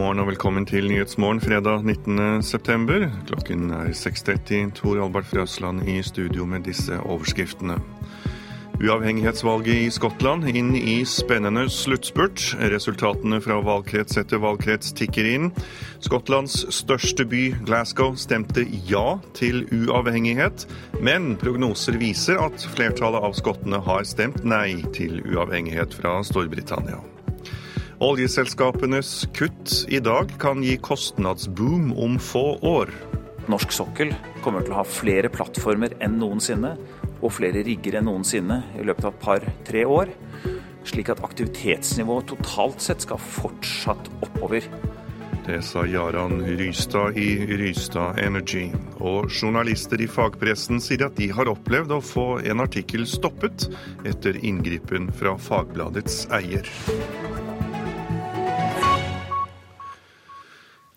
morgen og velkommen til Nyhetsmorgen fredag 19.9. Klokken er 6.30. Tor Albert Frøsland i studio med disse overskriftene. Uavhengighetsvalget i Skottland inn i spennende sluttspurt. Resultatene fra valgkrets etter valgkrets tikker inn. Skottlands største by, Glasgow, stemte ja til uavhengighet, men prognoser viser at flertallet av skottene har stemt nei til uavhengighet fra Storbritannia. Oljeselskapenes kutt i dag kan gi kostnadsboom om få år. Norsk sokkel kommer til å ha flere plattformer enn noensinne og flere rigger enn noensinne i løpet av et par-tre år. Slik at aktivitetsnivået totalt sett skal fortsatt oppover. Det sa Jaran Rystad i Rystad Energy. Og journalister i fagpressen sier at de har opplevd å få en artikkel stoppet etter inngripen fra Fagbladets eier.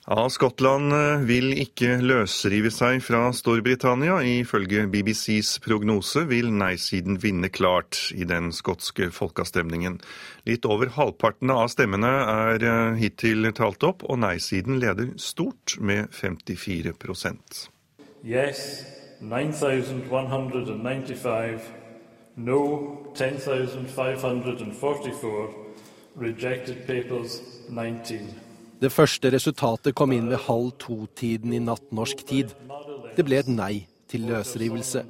Ja, Skottland eh, vil ikke løsrive seg fra Storbritannia. Ifølge BBCs prognose vil nei-siden vinne klart i den skotske folkeavstemningen. Litt over halvparten av stemmene er eh, hittil talt opp, og nei-siden leder stort med 54% Yes, 9195. No, 10,544. Rejected papers, 19. Det første resultatet kom inn ved halv to-tiden i natt norsk tid. Det ble et nei til løsrivelse.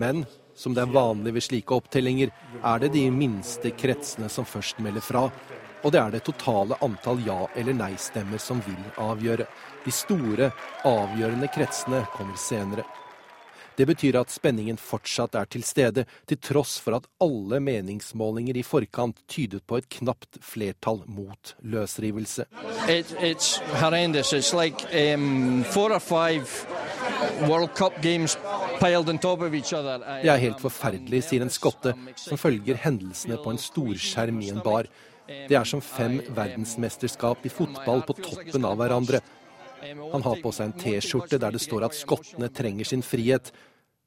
Men som det er vanlig ved slike opptellinger, er det de minste kretsene som først melder fra. Og det er det totale antall ja- eller nei-stemmer som vil avgjøre. De store, avgjørende kretsene kommer senere. Det betyr at spenningen fortsatt er til stede, til tross for at alle meningsmålinger i forkant tydet på et knapt flertall mot løsrivelse. It, it's horrendous. It's like um, four or five World Cup games piled on top of each other. Det er helt forferdelig, sier en skotte som følger hendelsene på en storskjerm i en bar. Det er som fem verdensmesterskap i fotball på toppen av hverandre. Han har på seg en T-skjorte der det står at skottene trenger sin frihet,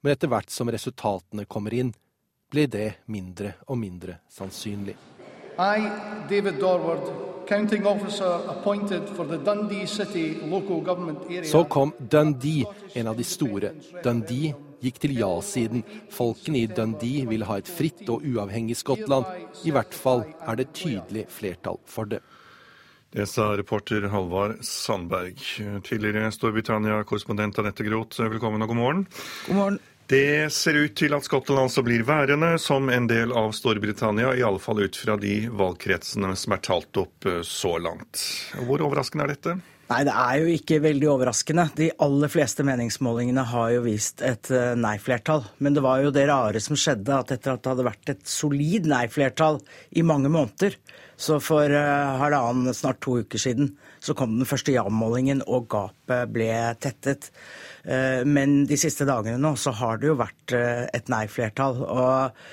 men etter hvert som resultatene kommer inn, blir det mindre og mindre sannsynlig. I, David Dorward, counting officer appointed for the Dundee City local government area. Så kom Dundee, en av de store. Dundee gikk til ja-siden. Folkene i Dundee ville ha et fritt og uavhengig Skottland. I hvert fall er det tydelig flertall for det. Det sa reporter Halvard Sandberg. Tidligere Storbritannia-korrespondent Anette Groth, velkommen og god morgen. God morgen. Det ser ut til at Skottland altså blir værende som en del av Storbritannia, i alle fall ut fra de valgkretsene som er talt opp eh, så langt. Hvor overraskende er dette? Nei, det er jo ikke veldig overraskende. De aller fleste meningsmålingene har jo vist et eh, nei-flertall. Men det var jo det rare som skjedde, at etter at det hadde vært et solid nei-flertall i mange måneder, så for uh, halvannen, snart to uker siden, så kom den første ja-målingen, og gapet ble tettet. Uh, men de siste dagene nå så har det jo vært uh, et nei-flertall. og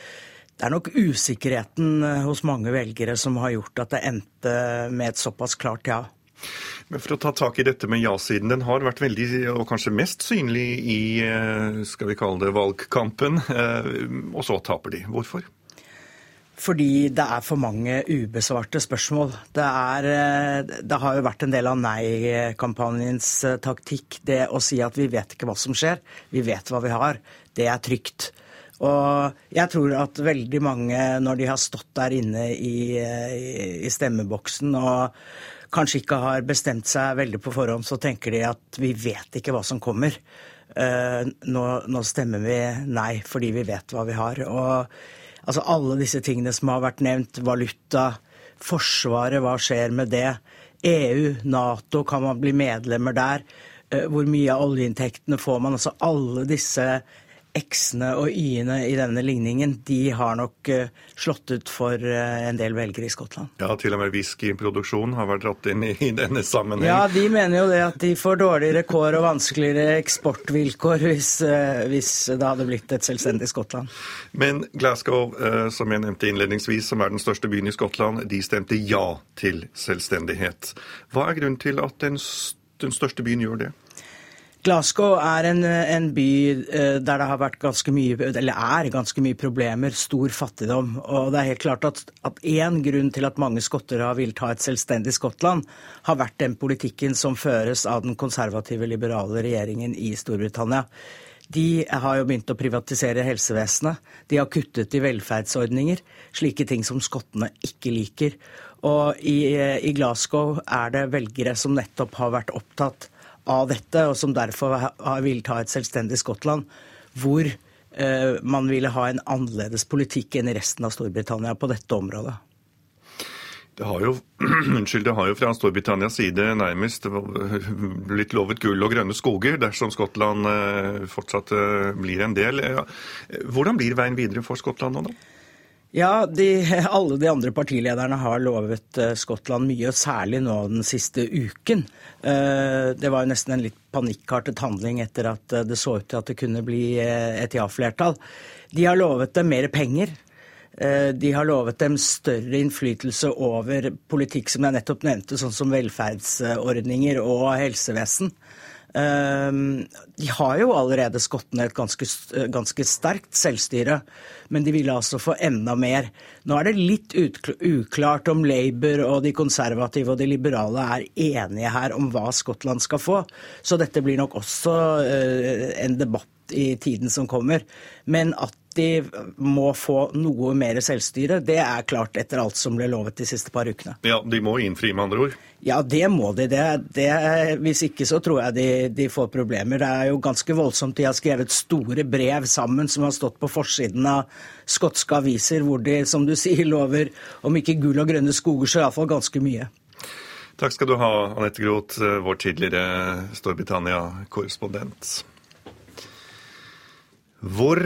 det er nok usikkerheten hos mange velgere som har gjort at det endte med et såpass klart ja. Men For å ta tak i dette med ja-siden. Den har vært veldig, og kanskje mest synlig i skal vi kalle det, valgkampen. Og så taper de. Hvorfor? Fordi det er for mange ubesvarte spørsmål. Det, er, eh, det har jo vært en del av nei-kampanjens eh, taktikk det å si at vi vet ikke hva som skjer, vi vet hva vi har. Det er trygt. Og jeg tror at veldig mange, når de har stått der inne i, eh, i stemmeboksen og kanskje ikke har bestemt seg veldig på forhånd, så tenker de at vi vet ikke hva som kommer. Nå, nå stemmer vi nei fordi vi vet hva vi har. Og Altså alle disse tingene som har vært nevnt. Valuta, Forsvaret, hva skjer med det? EU, Nato, kan man bli medlemmer der? Eh, hvor mye av oljeinntektene får man? Altså alle disse X-ene og Y-ene i denne ligningen de har nok uh, slått ut for uh, en del velgere i Skottland. Ja, til og med whiskyproduksjon har vært dratt inn i, denne sammenheng. Ja, de mener jo det at de får dårligere kår og vanskeligere eksportvilkår hvis, uh, hvis det hadde blitt et selvstendig Skottland. Men Glasgow, som jeg nevnte innledningsvis, som er den største byen i Skottland, de stemte ja til selvstendighet. Hva er grunnen til at den, den største byen gjør det? Glasgow er en, en, by eh, der det har vært ganske mye, eller er ganske mye problemer, stor fattigdom. Og det er helt klart at, én grunn til at mange skotter har villet ha et selvstendig Skottland, har vært den politikken som føres av den konservative, liberale regjeringen i Storbritannia. De har jo begynt å privatisere helsevesenet. De har kuttet i velferdsordninger. Slike ting som skottene ikke liker. Og i, i Glasgow er det velgere som nettopp har vært opptatt av dette, og som derfor vil ta et selvstendig Skottland, hvor eh, man ville ha en annerledes politikk enn i resten av Storbritannia på dette området. Det har, jo, unnskyld, det har jo fra Storbritannias side nærmest blitt lovet gull og grønne skoger dersom Skottland eh, fortsatt eh, blir en del. Hvordan blir veien videre for Skottland nå, da? Ja, de, alle de andre partilederne har lovet uh, Skottland mye, og særlig nå den siste uken. Uh, det var jo nesten en litt panikkartet handling etter at uh, det så ut til at det kunne bli et ja-flertall. De har lovet dem mer penger. De har lovet dem større innflytelse over politikk som jeg nettopp nevnte, sånn som velferdsordninger og helsevesen. Ehm, de har jo allerede skottene et ganske, ganske, sterkt selvstyre, men de ville altså få enda mer. Nå er det litt uklart om Labour og de konservative og de liberale er enige her om hva Skottland skal få, så dette blir nok også eh, en debatt i tiden som kommer. Men at de må få noe mer selvstyre, det er klart etter alt som ble lovet de siste par ukene. Ja, De må innfri, med andre ord? Ja, det må de. Det, det, hvis ikke så tror jeg de, de, får problemer. Det er jo ganske voldsomt. De har skrevet store brev sammen som har stått på forsiden av skotske aviser, hvor de, som du sier, lover om ikke gull og grønne skoger, så iallfall ganske mye. Takk skal du ha, Anette Groth, vår tidligere Storbritannia-korrespondent. Hvor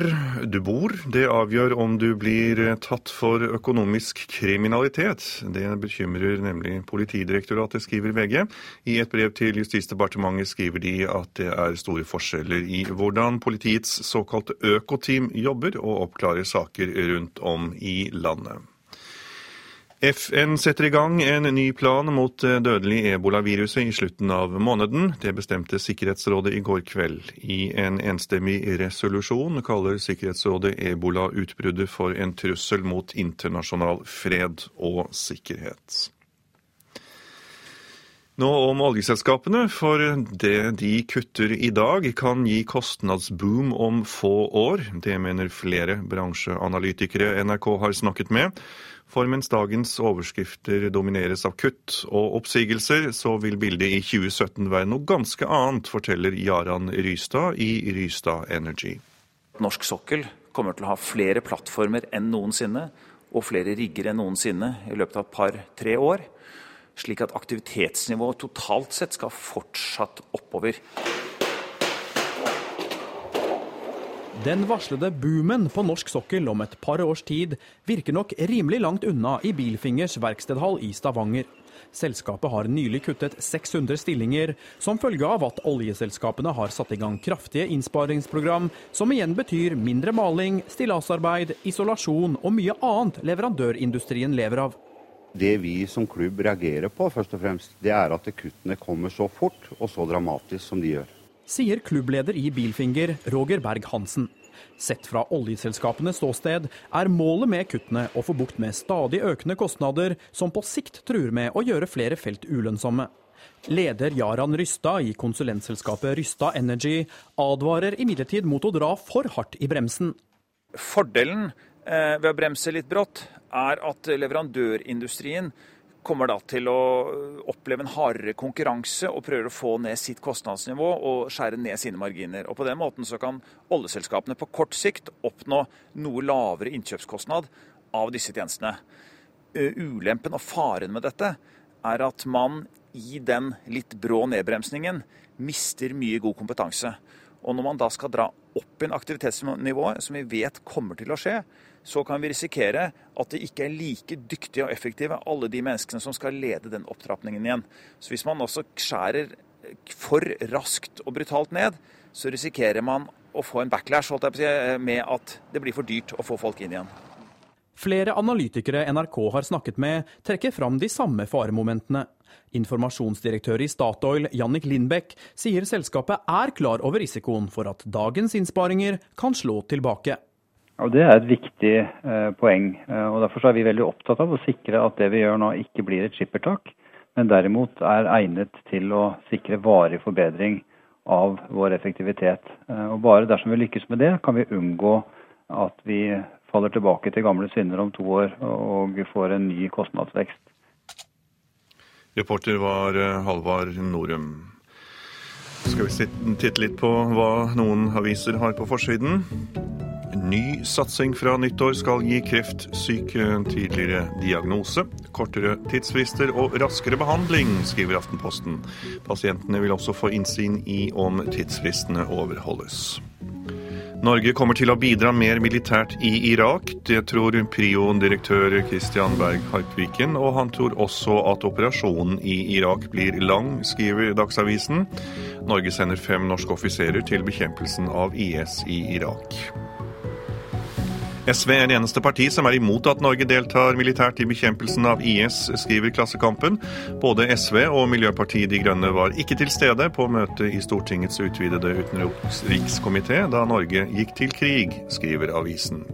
du bor, det avgjør om du blir tatt for økonomisk kriminalitet. Det bekymrer nemlig Politidirektoratet, skriver VG. I et brev til Justisdepartementet skriver de at det er store forskjeller i hvordan politiets såkalte økoteam jobber og oppklarer saker rundt om i landet. FN setter i gang en ny plan mot det dødelige ebolaviruset i slutten av måneden. Det bestemte Sikkerhetsrådet i går kveld. I en enstemmig resolusjon kaller Sikkerhetsrådet ebolautbruddet for en trussel mot internasjonal fred og sikkerhet. Nå om oljeselskapene, for det de kutter i dag kan gi kostnadsboom om få år. Det mener flere bransjeanalytikere NRK har snakket med. For mens dagens overskrifter domineres av kutt og oppsigelser, så vil bildet i 2017 være noe ganske annet, forteller Jaran Rystad i Rystad Energy. Norsk sokkel kommer til å ha flere plattformer enn noensinne, og flere rigger enn noensinne i løpet av et par-tre år. Slik at aktivitetsnivået totalt sett skal fortsatt oppover. Den varslede boomen på norsk sokkel om et par års tid virker nok rimelig langt unna i Bilfingers verkstedhall i Stavanger. Selskapet har nylig kuttet 600 stillinger, som følge av at oljeselskapene har satt i gang kraftige innsparingsprogram, som igjen betyr mindre maling, stillasarbeid, isolasjon og mye annet leverandørindustrien lever av. Det vi som klubb reagerer på, først og fremst, det er at kuttene kommer så fort og så dramatisk som de gjør sier klubbleder i Bilfinger, Roger Berg-Hansen. Sett fra oljeselskapenes ståsted er målet med kuttene å få bukt med stadig økende kostnader, som på sikt truer med å gjøre flere felt ulønnsomme. Leder Jaran Rystad i konsulentselskapet Rystad Energy advarer imidlertid mot å dra for hardt i bremsen. Fordelen eh, ved å bremse litt brått er at leverandørindustrien kommer da til å oppleve en hardere konkurranse og prøver å få ned sitt kostnadsnivå og skjære ned sine marginer. Og På den måten så kan oljeselskapene på kort sikt oppnå noe lavere innkjøpskostnad av disse tjenestene. Eh, ulempen og faren med dette er at man i den litt brå nedbremsningen mister mye god kompetanse. Og når man da skal dra opp igjen aktivitetsnivået, som vi vet kommer til å skje, så kan vi risikere at de ikke er like dyktige og effektive, alle de menneskene som skal lede den opptrappingen igjen. Så hvis man også skjærer for raskt og brutalt ned, så risikerer man å få en backlash med at det blir for dyrt å få folk inn igjen. Flere analytikere NRK har snakket med, trekker fram de samme faremomentene. Informasjonsdirektør i Statoil, Jannik Lindbekk, sier selskapet er klar over risikoen for at dagens innsparinger kan slå tilbake. Og Det er et viktig eh, poeng. Eh, og Derfor er vi veldig opptatt av å sikre at det vi gjør nå ikke blir et skippertak, men derimot er egnet til å sikre varig forbedring av vår effektivitet. Eh, og Bare dersom vi lykkes med det, kan vi unngå at vi faller tilbake til gamle synder om to år og får en ny kostnadsvekst. Reporter var eh, Halvard Norum. Skal vi titte litt på hva noen aviser har på forsiden? Ny satsing fra nyttår skal gi kreftsyke tidligere diagnose, kortere tidsfrister og raskere behandling, skriver Aftenposten. Pasientene vil også få innsyn i om tidsfristene overholdes. Norge kommer til å bidra mer militært i Irak. Det tror Prion-direktør Christian Berg Harpviken, og han tror også at operasjonen i Irak blir lang, skriver Dagsavisen. Norge sender fem norske offiserer til bekjempelsen av IS i Irak. SV er det eneste parti som er imot at Norge deltar militært i bekjempelsen av IS, skriver Klassekampen. Både SV og Miljøpartiet De Grønne var ikke til stede på møtet i Stortingets utvidede utenrikskomité da Norge gikk til krig, skriver avisen.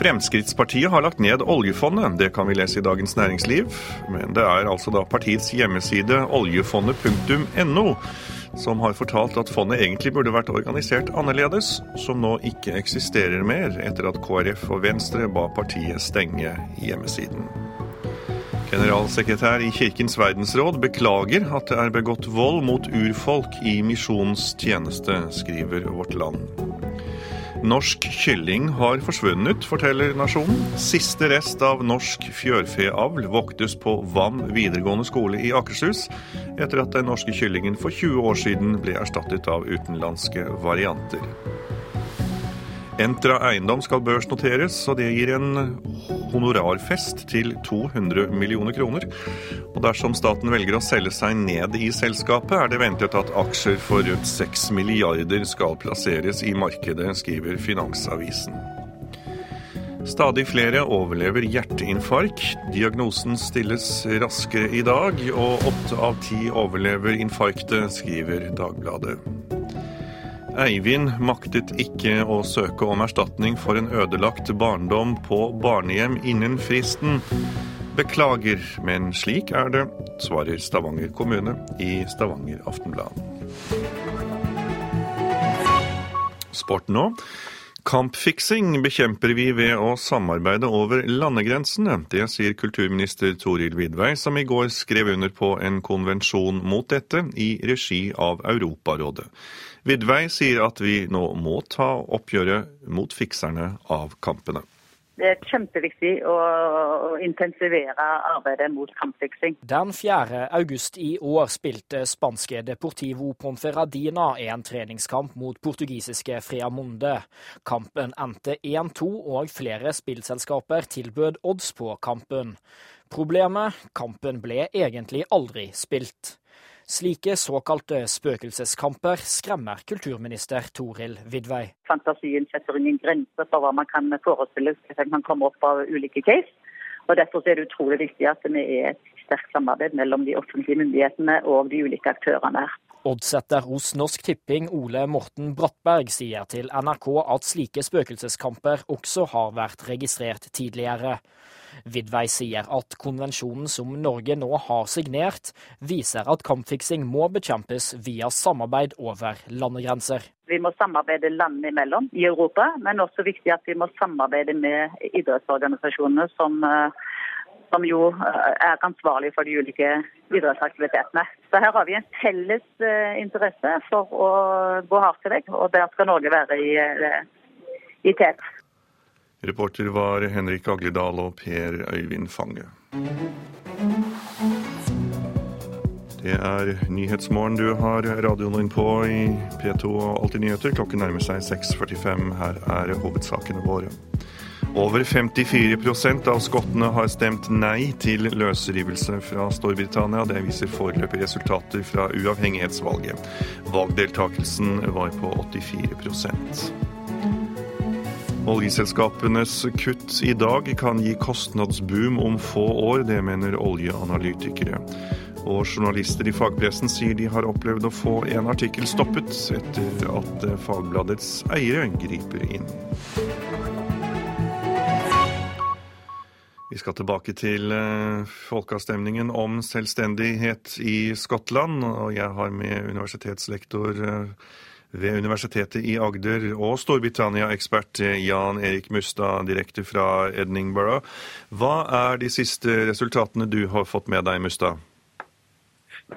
Fremskrittspartiet har lagt ned oljefondet, det kan vi lese i Dagens Næringsliv. Men det er altså da partiets hjemmeside oljefondet.no som har fortalt at fondet egentlig burde vært organisert annerledes, som nå ikke eksisterer mer etter at KrF og Venstre ba partiet stenge hjemmesiden. Generalsekretær i Kirkens verdensråd beklager at det er begått vold mot urfolk i misjonens tjeneste, skriver Vårt Land. Norsk kylling har forsvunnet, forteller Nasjonen. Siste rest av norsk fjørfeavl voktes på Vam videregående skole i Akershus, etter at den norske kyllingen for 20 år siden ble erstattet av utenlandske varianter. Entra eiendom skal børsnoteres, og det gir en honorarfest til 200 millioner kroner. Og dersom staten velger å selge seg ned i selskapet, er det ventet at aksjer for rundt 6 milliarder skal plasseres i markedet, skriver Finansavisen. Stadig flere overlever hjerteinfarkt. Diagnosen stilles raskere i dag, og åtte av ti overlever infarktet, skriver Dagbladet. Eivind maktet ikke å søke om erstatning for en ødelagt barndom på barnehjem innen fristen. Beklager, men slik er det, svarer Stavanger kommune i Stavanger Aftenblad. Sport nå. Kampfiksing bekjemper vi ved å samarbeide over landegrensene. Det sier kulturminister Toril Vidvei, som i går skrev under på en konvensjon mot dette i regi av Europarådet. Vidvei sier at vi nå må ta oppgjøret mot fikserne av kampene. Det er kjempeviktig å intensivere arbeidet mot kampfiksing. Den 4. august i år spilte spanske Deportivo Ponferradina en treningskamp mot portugisiske Freamonde. Kampen endte 1-2, og flere spillselskaper tilbød odds på kampen. Problemet kampen ble egentlig aldri spilt. Slike såkalte spøkelseskamper skremmer kulturminister Toril Vidvei. Fantasien setter ingen grenser for hva man kan forestille seg man kommer opp av ulike case. Og Derfor er det utrolig viktig at vi er et sterkt samarbeid mellom de offentlige myndighetene og de ulike aktørene. her. Oddsetter hos Norsk Tipping Ole Morten Brattberg sier til NRK at slike spøkelseskamper også har vært registrert tidligere. Vidvei sier at konvensjonen som Norge nå har signert, viser at kampfiksing må bekjempes via samarbeid over landegrenser. Vi må samarbeide landene imellom i Europa, men også viktig at vi må samarbeide med idrettsorganisasjonene som eh, som jo eh, er ansvarlig for de ulike idrettsaktivitetene. Så Her har vi en felles eh, interesse for å gå hardt til vegg, og der skal Norge være i, i tet. Reporter var Henrik Agledal og Per Øyvind Fange. Det er Nyhetsmorgen du har radioen din på i P2 og Alltid nyheter. Klokken nærmer seg 6.45. Her er hovedsakene våre. Over 54% av skottene har stemt nei til løsrivelse fra Storbritannia. Det viser foreløpige resultater fra uavhengighetsvalget. Valgdeltakelsen var på 84 Oljeselskapenes kutt i dag kan gi kostnadsboom om få år, det mener oljeanalytikere. Og journalister i fagpressen sier de har opplevd å få en artikkel stoppet etter at fagbladets eiere griper inn. Vi skal tilbake til eh, folkeavstemningen om selvstendighet i Skottland. Og jeg har med universitetslektor eh, ved Universitetet i Agder og Storbritannia-ekspert Jan Erik Mustad direkte fra Edinburgh. Hva er de siste resultatene du har fått med deg, Mustad?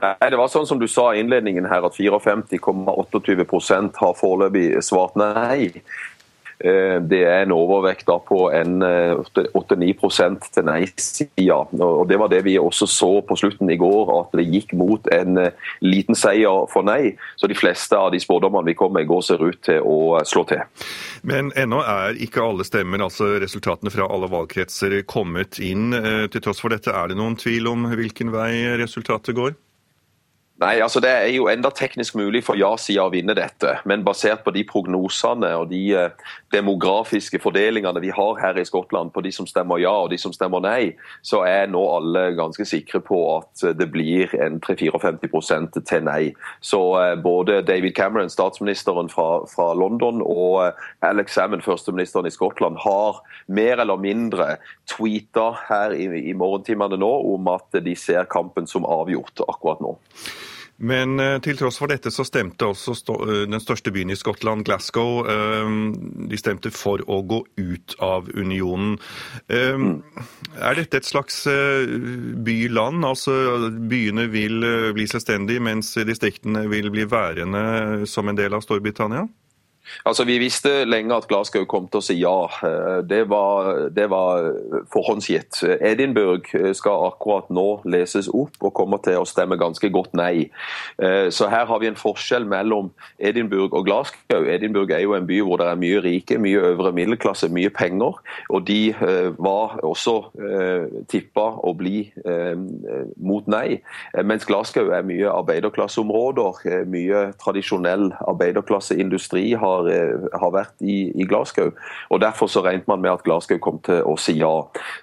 Nei, Det var sånn som du sa i innledningen her, at 54,28% har foreløpig svart nei. Eh, det er en overvekt på en 8-9 eh, til nei-sida. Og Det var det vi også så på slutten i går, at det gikk mot en eh, liten seier for nei. Så de fleste av de spådommene vi kom med i går, ser ut til å slå til. Men ennå er ikke alle stemmer, altså resultatene fra alle valgkretser, kommet inn. Til tross for dette, er det noen tvil om hvilken vei resultatet går? Nei, altså Det er jo enda teknisk mulig for ja-sida å vinne dette, men basert på de prognosene og de eh, demografiske fordelingene vi har her i Skottland på de som stemmer ja og de som stemmer nei, så er nå alle ganske sikre på at det blir en 3-54 til nei. Så eh, både David Cameron, statsministeren fra, fra London, og eh, Alex Salmon, førsteministeren i Skottland, har mer eller mindre tweeta her i, i morgentimene nå om at de ser kampen som avgjort akkurat nå. Men eh, til tross for dette så stemte også eh, den største byen i Skottland, Glasgow, eh, de stemte for å gå ut av unionen. Er dette et slags by-land? Altså byene vil bli selvstendige, mens distriktene vil bli værende som en del av Storbritannia? Altså, Vi visste lenge at Glasgow kom til å si ja. Eh, det var, det var forhåndsgitt. Edinburgh skal akkurat nå leses opp og kommer til å stemme ganske godt nei. Eh, så her har vi en forskjell mellom Edinburgh og Glasgow. Edinburgh er jo en by hvor det er mye rike, mye øvre middelklasse, mye penger. Og de eh, var også tippa å bli mot nei. Mens Glasgow er mye arbeiderklasseområder, mye tradisjonell arbeiderklasseindustri. har har, eh, har vært i, i, Glasgow. og Derfor så regnet man med at Glasgow kom til å si ja.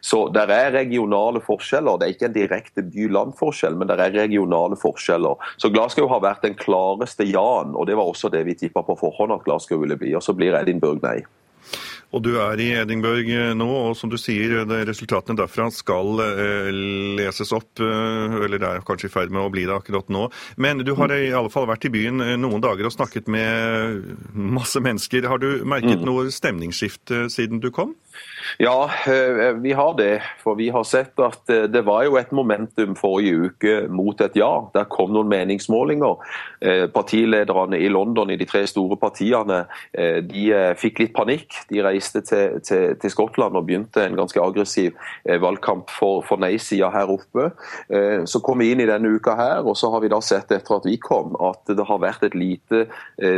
Så Det er regionale forskjeller. Det er ikke en direkte by-land-forskjell, men det er regionale forskjeller. Så Glasgow har vært den klareste ja-en, og det var også det vi tippa på forhånd at Glasgow ville bli. Og så blir Edinburgh nei. Og du er i Edinburgh eh, nå, og som du sier, resultatene derfra skal eh, leses opp. Eh, eller det er kanskje i ferd med å bli det akkurat nå. Men du har i alle fall vært i byen noen dager og snakket med masse mennesker. Har du merket mm. noe stemningsskifte siden du kom? Ja, eh, vi har det. For vi har sett at eh, det var jo et momentum forrige uke mot et ja. Der kom noen meningsmålinger. Eh, partilederne i London i de tre store partiene de fikk litt panikk. De reiste til, til, til Skottland og begynte en ganske aggressiv valgkamp for, for nei-sida her oppe. Så kom vi inn i denne uka her, og så har vi da sett etter at vi kom at det har vært et lite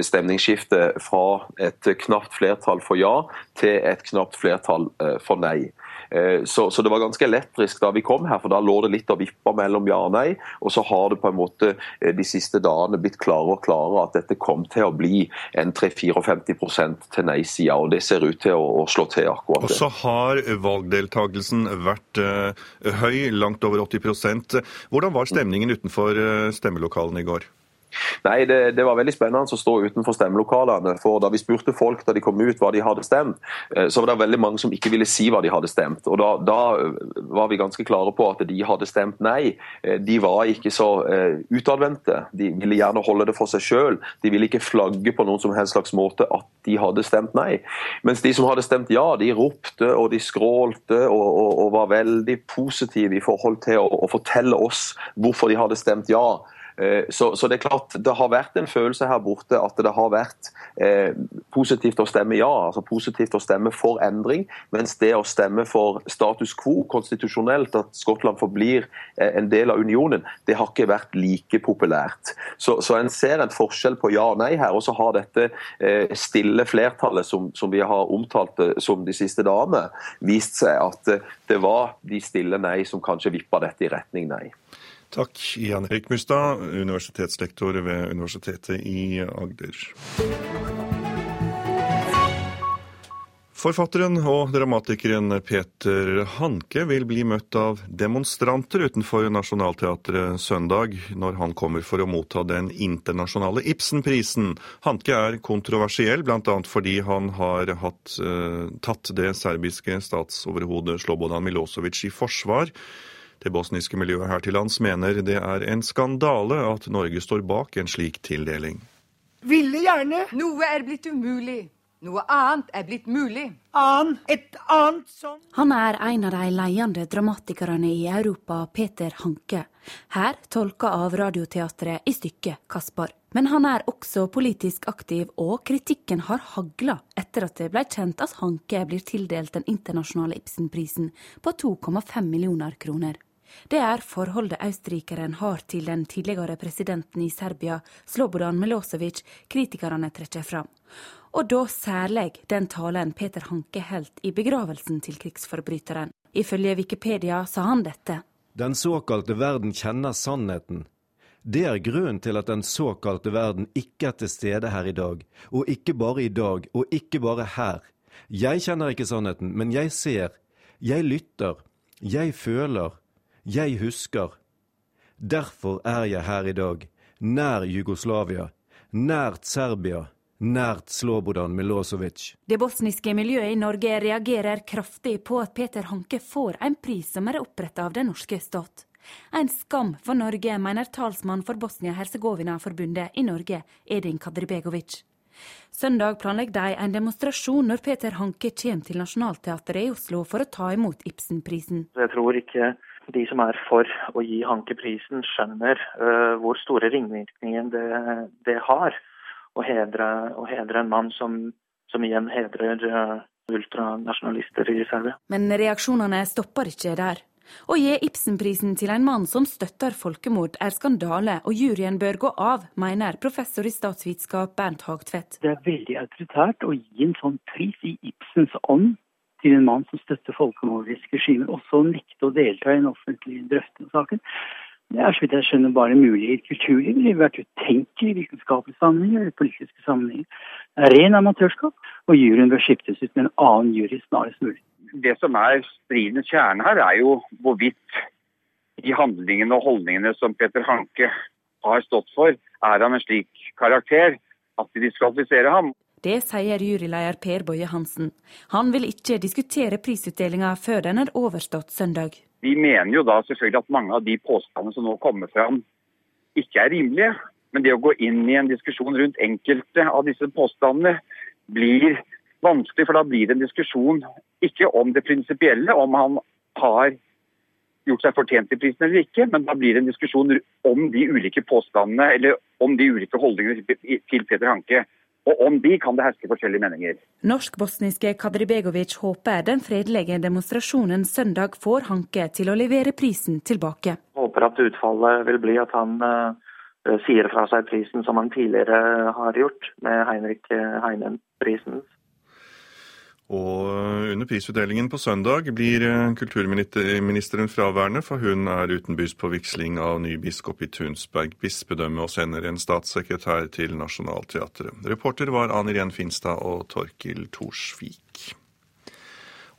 stemningsskifte fra et knapt flertall for ja til et knapt flertall Eh, for nei. Eh, så, så, det var ganske elektrisk da vi kom her, for da lå det litt og vippa mellom ja og nei. Og så har det på en måte eh, de siste dagene blitt klarere og klarere at dette kom til å bli en 3-54 til nei-sida, og det ser ut til å, å slå til akkurat det. Og så har valgdeltagelsen vært uh, høy, langt over 80% Hvordan var stemningen utenfor stemmelokalene i går? Nei, det, det, var veldig spennende å stå utenfor stemmelokalene. for Da vi spurte folk da de kom ut hva de hadde stemt, eh, så var det veldig mange som ikke ville si hva de hadde stemt. Og Da, da var vi ganske klare på at de hadde stemt nei. Eh, de var ikke så utadvendte. De ville gjerne holde det for seg sjøl. De ville ikke flagge på noen som helst slags måte at de hadde stemt nei. Mens de som hadde stemt ja, de ropte og de skrålte og, og, og var veldig positive i forhold til å, å fortelle oss hvorfor de hadde stemt ja. Eh, så, så, det er klart, det har vært en følelse her borte at det har vært eh, positivt å stemme ja, altså positivt å stemme for endring, mens det å stemme for status quo konstitusjonelt, at Skottland forblir eh, en del av unionen, det har ikke vært like populært. Så, så en ser en forskjell på ja og nei her. Og så har dette eh, stille flertallet som, som, vi har omtalt det som de siste dagene, vist seg at eh, det var de stille nei som kanskje vippa dette i retning nei. Takk, Jan Erik Mustad, universitetslektor ved Universitetet i Agder. Forfatteren og dramatikeren Peter Hanke vil bli møtt av demonstranter utenfor Nationaltheatret søndag, når han kommer for å motta den internasjonale Ibsenprisen. Hanke er kontroversiell, bl.a. fordi han har hatt, uh, tatt det serbiske statsoverhodet Slobodan Milosevic i forsvar. Det bosniske miljøet her til lands mener det er en skandale at Norge står bak en slik tildeling. Ville gjerne. Noe er blitt umulig. Noe annet er blitt mulig. Annen, et annet som Han er en av de ledende dramatikerne i Europa, Peter Hanke. Her tolka av Radioteatret i stykket 'Kaspar'. Men han er også politisk aktiv, og kritikken har hagla etter at det ble kjent at Hanke blir tildelt den internasjonale Ibsenprisen på 2,5 millioner kroner. Det er forholdet østerrikeren har til den tidligere presidenten i Serbia, Slobodan Milosevic, kritikerne trekker fram og da særlig den talen Peter Hanke holdt i begravelsen til krigsforbryteren. Ifølge Wikipedia sa han dette. Den såkalte verden kjenner sannheten. Det er grunnen til at den såkalte verden ikke er til stede her i dag. Og ikke bare i dag, og ikke bare her. Jeg kjenner ikke sannheten, men jeg ser. Jeg lytter. Jeg føler. Jeg husker. Derfor er jeg her i dag, nær Jugoslavia, nært Serbia, nært Slobodan Milosevic. Det bosniske miljøet i Norge reagerer kraftig på at Peter Hanke får en pris som er oppretta av den norske stat. En skam for Norge, mener talsmann for Bosnia-Hercegovina-forbundet i Norge, Edin Kadribegovic. Søndag planlegger de en demonstrasjon når Peter Hanke kommer til Nationaltheatret i Oslo for å ta imot Ibsenprisen. Jeg tror ikke de som er for å gi Hanke prisen, skjønner uh, hvor store ringvirkninger det, det har å hedre, å hedre en mann som, som igjen hedrer uh, ultranasjonalister i Serbia. Men reaksjonene stopper ikke der. Å gi Ibsenprisen til en mann som støtter folkemord er skandale, og juryen bør gå av, mener professor i statsvitenskap Bernt Hagtvedt. Det er veldig autoritært å gi en sånn pris i Ibsens ånd til en mann som støtter folkemordiske regimer, og så nekte å delta i en offentlig drøfting av saken. Det er så vidt jeg skjønner bare mulig i kulturlivet. Det ville vært utenkelig i vitenskapelige sammenhenger eller politiske sammenhenger. Det er ren amatørskap, og juryen bør skiftes ut med en annen jury snarest mulig. Det som er stridens kjerne her, er jo hvorvidt de handlingene og holdningene som Peter Hanke har stått for, er av en slik karakter at de diskvalifiserer ham. Det sier juryleder Per Boje Hansen. Han vil ikke diskutere prisutdelinga før den er overstått søndag. Vi mener jo da selvfølgelig at mange av de påstandene som nå kommer fram, ikke er rimelige. Men det å gå inn i en diskusjon rundt enkelte av disse påstandene blir vanskelig, for da blir det en diskusjon ikke om det prinsipielle, om han har gjort seg fortjent til prisen eller ikke, men da blir det en diskusjon om de ulike påstandene eller om de ulike holdningene til Peter Hanke. Og om de kan det herske forskjellige meninger. Norsk-bosniske Kadribegovic håper den fredelige demonstrasjonen søndag får Hanke til å levere prisen tilbake. Håper at utfallet vil bli at han uh, sier fra seg prisen som han tidligere har gjort, med Heinrich Heinen-prisen. Og under prisutdelingen på søndag blir kulturministeren fraværende, for hun er utenbys på vigsling av ny biskop i Tunsberg bispedømme og sender en statssekretær til Nationaltheatret. Reporter var Ann Finstad og Torkil Torsvik.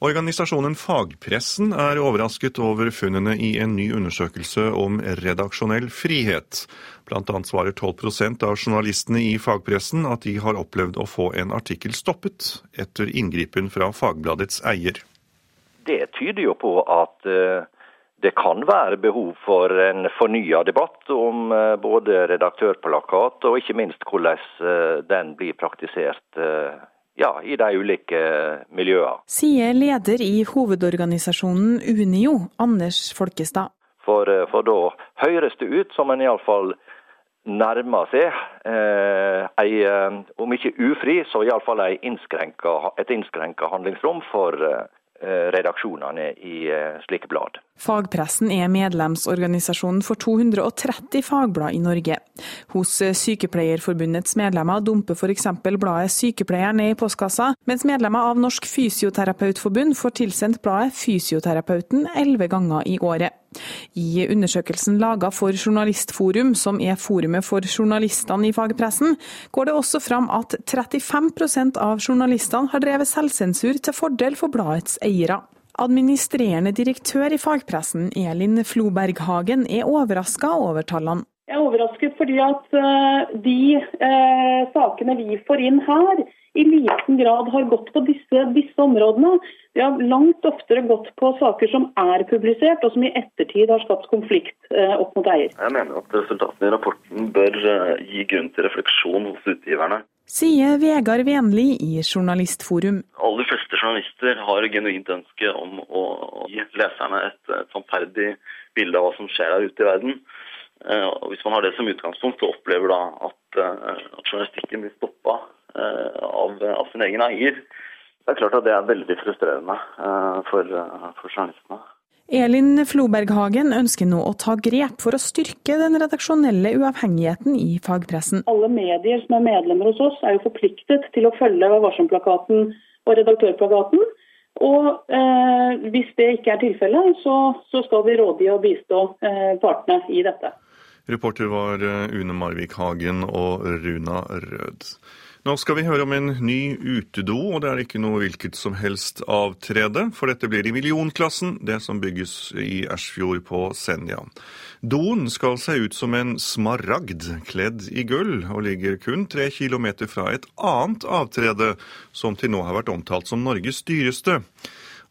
Organisasjonen Fagpressen er overrasket over funnene i en ny undersøkelse om redaksjonell frihet. Blant annet svarer 12% av journalistene i fagpressen at de har opplevd å få en artikkel stoppet etter inngripen fra Fagbladets eier. Det tyder jo på at eh, det kan være behov for en fornya debatt om eh, både redaktørplakat og ikke minst hvordan eh, den blir praktisert ja, i de ulike miljøene. Sier leder i hovedorganisasjonen Unio, Anders Folkestad. For, eh, for da høres det ut som en iallfall nærmer seg eh, ei, eh, om ikke ufri, så iallfall et innskrenka handlingsrom for eh, redaksjonene i eh, slike blad. Fagpressen er medlemsorganisasjonen for 230 fagblad i Norge. Hos Sykepleierforbundets medlemmer dumper f.eks. bladet Sykepleieren ned i postkassa, mens medlemmer av Norsk Fysioterapeutforbund får tilsendt bladet Fysioterapeuten elleve ganger i året. I undersøkelsen laga for Journalistforum, som er forumet for journalistene i fagpressen, går det også fram at 35% av journalistene har drevet selvsensur til fordel for bladets eiere. Administrerende direktør i fagpressen, Elin Floberghagen, er overraska over tallene. Jeg er overrasket fordi at eh, de eh, sakene vi får inn her, i liten grad har gått på disse, disse, områdene. De har langt oftere gått på saker som er publisert, og som i ettertid har skapt konflikt eh, opp mot eier. Jeg mener at resultatene i rapporten bør eh, gi grunn til refleksjon hos utgiverne. Sier Vegard Venli i Journalistforum. Aller fleste journalister har genuint ønske om å gi leserne et, et sannferdig bilde av hva som skjer der ute i verden. Eh, og hvis man har det som utgangspunkt, så opplever da at, eh, at journalistikken blir stoppa eh, av, av, sin egen eier. Det er klart at det er veldig frustrerende for, for journalistene. Elin Floberghagen ønsker nå å ta grep for å styrke den redaksjonelle uavhengigheten i fagpressen. Alle medier som er medlemmer hos oss er jo forpliktet til å følge Varsom-plakaten og Redaktørplakaten. Og eh, hvis det ikke er tilfellet, så, så, skal vi rådgi og bistå eh, partene i dette. Reporter var eh, Une Marvik Hagen og Runa Rød. Nå skal vi høre om en ny utedo, og det er ikke noe hvilket som helst avtrede, for dette blir i millionklassen, det som bygges i Ersfjord på Senja. Doen skal se ut som en smaragd kledd i gull, og ligger kun tre kilometer fra et annet avtrede, som til nå har vært omtalt som Norges dyreste.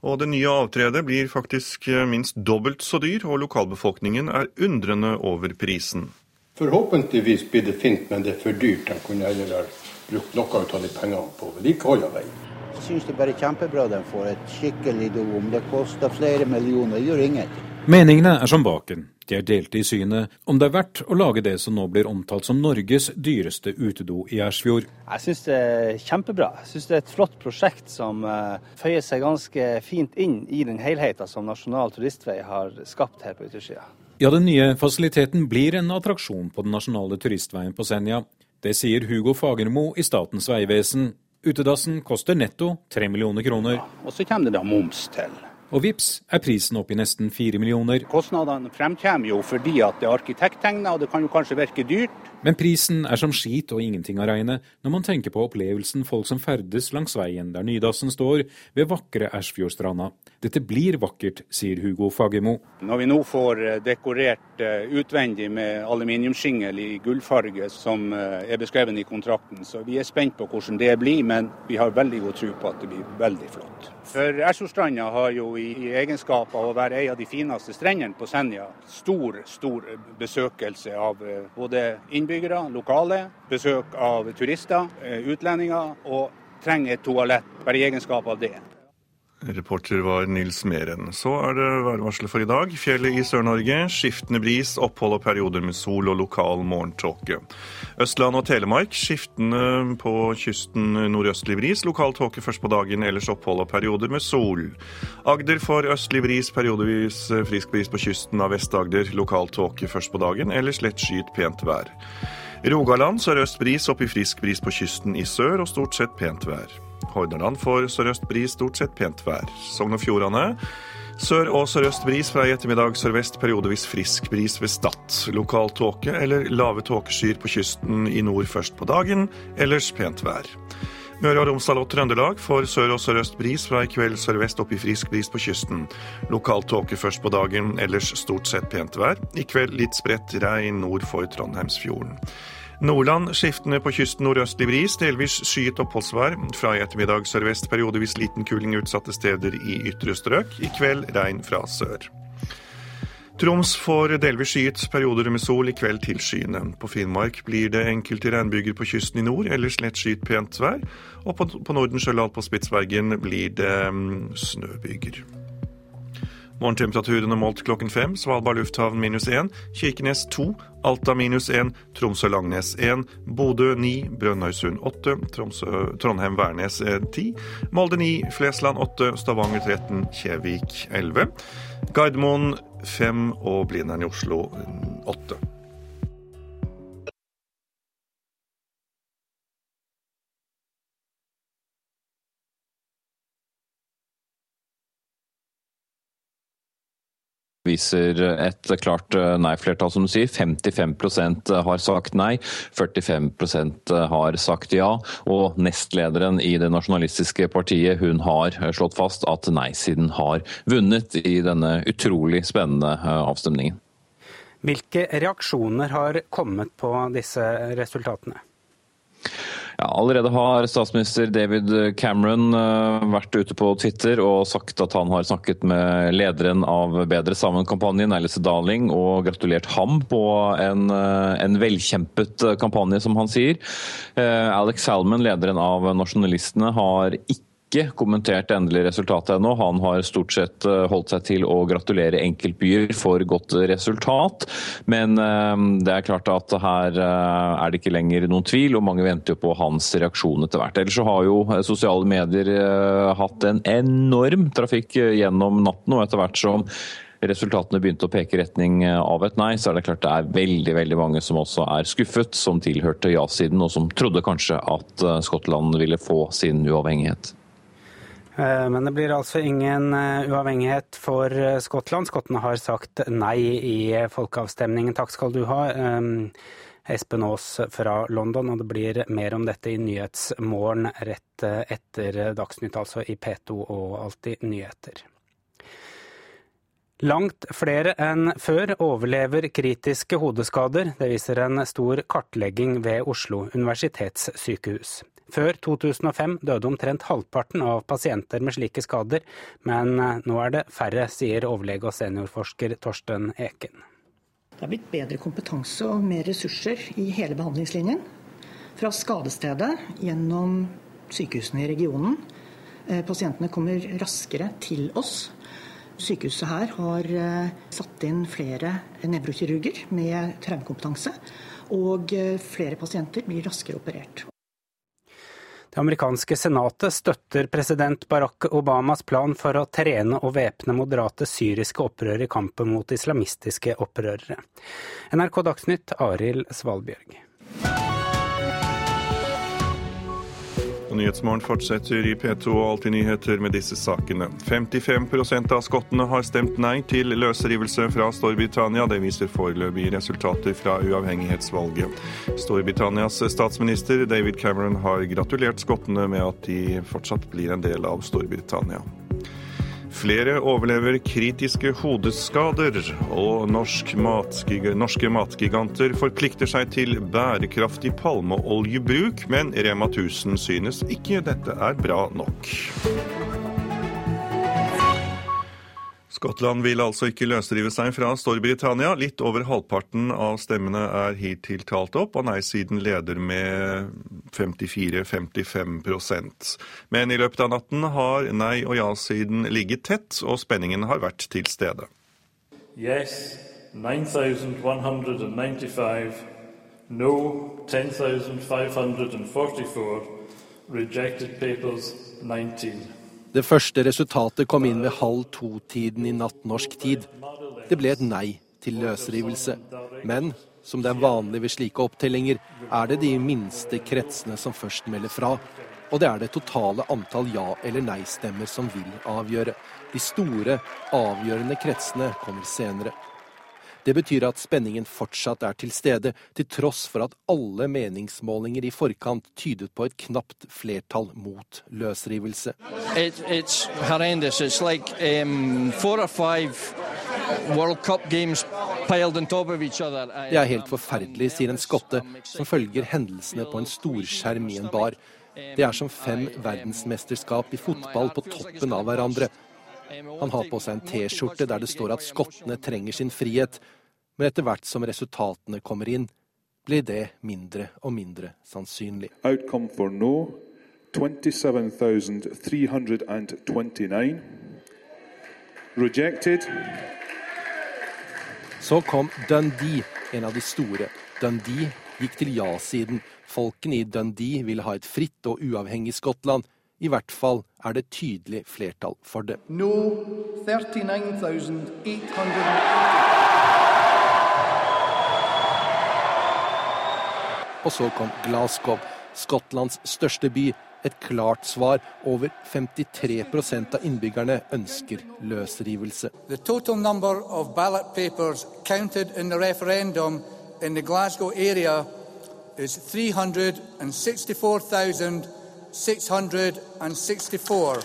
Og det nye avtredet blir faktisk minst dobbelt så dyr, og lokalbefolkningen er undrende over prisen. Forhåpentligvis blir det fint, men det er for dyrt. Jeg kunne heller brukt noe av de pengene på vedlikehold av veien. Jeg syns det er bare kjempebra de får et skikkelig do. Om det koster flere millioner, det gjør ingenting. Meningene er som baken. De er delte i synet om det er verdt å lage det som nå blir omtalt som Norges dyreste utedo i Ersfjord. Jeg syns det er kjempebra. Jeg syns det er et flott prosjekt som uh, føyer seg ganske fint inn i den helheten som Nasjonal turistvei har skapt her på yttersida. Ja, den nye fasiliteten blir en attraksjon på den nasjonale turistveien på Senja. Det sier Hugo Fagermo i Statens vegvesen. Utedassen koster netto tre millioner kroner. Og så kommer det da moms til. Og vips er prisen opp i nesten fire millioner. Kostnadene fremkommer jo fordi at det er arkitekttegna, og det kan jo kanskje virke dyrt. Men prisen er som skit og ingenting å regne når man tenker på opplevelsen folk som ferdes langs veien der Nydassen står, ved vakre Ersfjordstranda. Dette blir vakkert, sier Hugo Fagermo. Når vi nå får eh, dekorert eh, utvendig med aluminiumsskingel i gullfarge, som eh, er beskrevet i kontrakten, så vi er spent på hvordan det blir, men vi har veldig god tro på at det blir veldig flott. For Ersjordstranda har jo i, i egenskap av å være en av de fineste strendene på Senja, stor, stor besøkelse av eh, både innbyggere, lokale, besøk av turister, eh, utlendinger, og trenger et toalett bare i egenskap av det. Reporter var Nils Meren. Så er det værvarselet for i dag. Fjellet i Sør-Norge. Skiftende bris, opphold og perioder med sol og lokal morgentåke. Østland og Telemark skiftende på kysten nordøstlig bris. Lokal tåke først på dagen, ellers opphold og perioder med sol. Agder for østlig bris, periodevis frisk bris på kysten av Vest-Agder. Lokal tåke først på dagen, ellers lett skyet pent vær. Rogaland sørøst bris, opp i frisk bris på kysten i sør og stort sett pent vær. Hordaland får sørøst bris, stort sett pent vær. Sogn og Fjordane Sør- og sørøst bris fra i ettermiddag sørvest periodevis frisk bris ved Stad. Lokal tåke eller lave tåkeskyer på kysten i nord først på dagen, ellers pent vær. Møre og Romsdal og Trøndelag får sør- og sørøst bris fra i kveld sørvest opp i frisk bris på kysten. Lokal tåke først på dagen, ellers stort sett pent vær. I kveld litt spredt regn nord for Trondheimsfjorden. Nordland skiftende på kysten nordøstlig bris, delvis skyet oppholdsvær. Fra i ettermiddag sørvest periodevis liten kuling utsatte steder i ytre strøk. I kveld regn fra sør. Troms får delvis skyet perioder med sol, i kveld tilskyende. På Finnmark blir det enkelte regnbyger på kysten i nord, ellers lett skyet pent vær. Og på, på Nordensjøland på Spitsbergen blir det um, snøbyger. Morgentemperaturene målt klokken fem. Svalbard lufthavn minus én. Kirkenes to. Alta minus én. Tromsø-Langnes én. Bodø ni. Brønnøysund åtte. Trondheim-Værnes ti. Molde ni. Flesland åtte. Stavanger 13. Kjevik 11. Gardermoen fem. Og Blindern i Oslo åtte. Viser et klart eh, nei-flertall, som du sier. 55% har sagt nei, 45% har sagt ja. Og nestlederen i det nasjonalistiske partiet hun har slått fast at nei-siden har vunnet i denne utrolig spennende eh, avstemningen. Hvilke reaksjoner har kommet på disse resultatene? Ja, allerede har statsminister David Cameron uh, vært ute på Twitter og sagt at han har snakket med lederen av Bedre sammen-kampanjen, Alice Darling, og gratulert ham på en, uh, en velkjempet kampanje, som han sier. Alex Salman, lederen av Nasjonalistene, har ikke ikke kommentert det endelige resultatet ennå. Han har stort sett eh, holdt seg til å gratulere enkeltbyer for godt resultat. Men eh, det er klart at her eh, er det ikke lenger noen tvil, og mange venter jo på hans reaksjon etter hvert. Ellers så har jo sosiale medier hatt en enorm trafikk gjennom natten, og etter hvert som resultatene begynte å peke retning av et nei, så er det klart det er veldig veldig mange som også er skuffet, som tilhørte ja-siden, og som trodde kanskje at Skottland ville få sin uavhengighet. Eh, men det blir altså ingen eh, uavhengighet for eh, Skottland. Skottene har sagt nei i folkeavstemningen. Takk skal du ha. Espen Aas fra London, og det blir mer om dette i Nyhetsmorgen rett etter Dagsnytt, altså i P2 og Alltid nyheter. Langt flere enn før overlever kritiske hodeskader. Det viser en stor kartlegging ved Oslo universitetssykehus. Før 2005 døde omtrent halvparten av pasienter med slike skader, men eh, nå er det færre, sier overlege og seniorforsker Torsten Eken. Det er blitt bedre kompetanse og mer ressurser i hele behandlingslinjen. Fra skadestedet gjennom sykehusene i regionen. Eh, pasientene kommer raskere til oss. Sykehuset her har eh, satt inn flere nevrokirurger med traumekompetanse. Og flere pasienter blir raskere operert. Det amerikanske senatet støtter president Barack Obamas plan for å trene og væpne moderate syriske opprørere i kampen mot islamistiske opprørere. NRK Dagsnytt, Arild Svalbjørg. Og Nyhetsmorgen fortsetter i P2 og Alltid nyheter med disse sakene. 55% av skottene har stemt nei til løsrivelse fra Storbritannia. Det viser foreløpige resultater fra uavhengighetsvalget. Storbritannias statsminister David Cameron har gratulert skottene med at de fortsatt blir en del av Storbritannia. Flere overlever kritiske hodeskader, og norsk matgig norske matgiganter forplikter seg til bærekraftig palmeoljebruk, men Rema 1000 synes ikke dette er bra nok. Skottland vil altså ikke løsrive seg fra Storbritannia. Litt over halvparten av stemmene er hittil talt opp, og nei-siden leder med 54-55% Men i løpet av natten har nei- og ja-siden ligget tett, og spenningen har vært til stede. Yes, 9195. No, 10,544. Rejected papers, 19. Det første resultatet kom inn ved halv to-tiden i natt norsk tid. Det ble et nei til løsrivelse. Men som det er vanlig ved slike opptellinger, er det de minste kretsene som først melder fra. Og det er det totale antall ja- eller nei-stemmer som vil avgjøre. De store, avgjørende kretsene kommer senere. Det betyr at spenningen fortsatt er til stede, til tross for at alle meningsmålinger i forkant tydet på et knapt flertall mot løsrivelse. It, it's it's like, um, det er helt forferdelig, sier en skotte som følger hendelsene på en storskjerm i en bar. Det er som fem verdensmesterskap i fotball på toppen av hverandre. Han har på seg en T-skjorte der det står at skottene trenger sin frihet, men etter hvert som resultatene kommer inn, blir det mindre og mindre sannsynlig. Outcome for no, 27,329. Rejected. Så kom Dundee, en av de store. Dundee gikk til ja-siden. Folkene i Dundee ville ha et fritt og uavhengig Skottland. I hvert fall er det tydelig flertall for det. No 39,800 Og så kom Glasgow, Skottlands største by. Et klart svar. Over 53% av innbyggerne ønsker løsrivelse. The total number of ballot papers counted in the referendum in the Glasgow area is 364,664.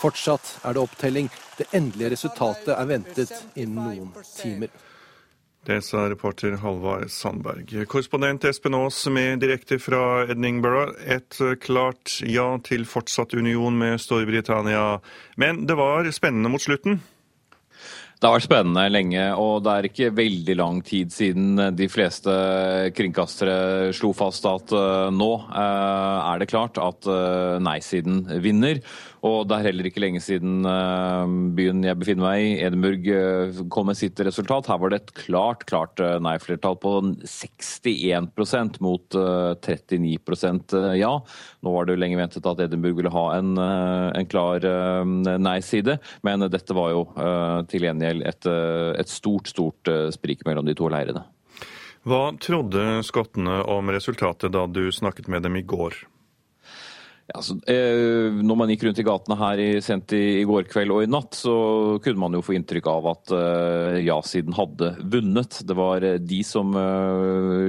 Fortsatt er det opptelling. Det endelige resultatet er ventet innen noen timer. Det sa reporter Halvard Sandberg. Korrespondent Espen Aas med direkte fra Edinburgh. Et klart ja til fortsatt union med Storbritannia. Men det var spennende mot slutten? Det har vært spennende lenge, og det er ikke veldig lang tid siden de fleste kringkastere slo fast at uh, nå uh, er det klart at uh, nei-siden vinner. Og det er heller ikke lenge siden byen jeg befinner meg i, Edinburgh, kom med sitt resultat. Her var det et klart, klart nei-flertall på 61% mot 39% ja. Nå var det jo lenge ventet at Edinburgh ville ha en, en klar nei-side, men dette var jo til gjengjeld et, et stort, stort sprik mellom de to leirene. Hva trodde skottene om resultatet da du snakket med dem i går? Altså, når man gikk rundt i gatene her i, sent i, går kveld og i natt, så kunne man jo få inntrykk av at eh, ja-siden hadde vunnet. Det var eh, de som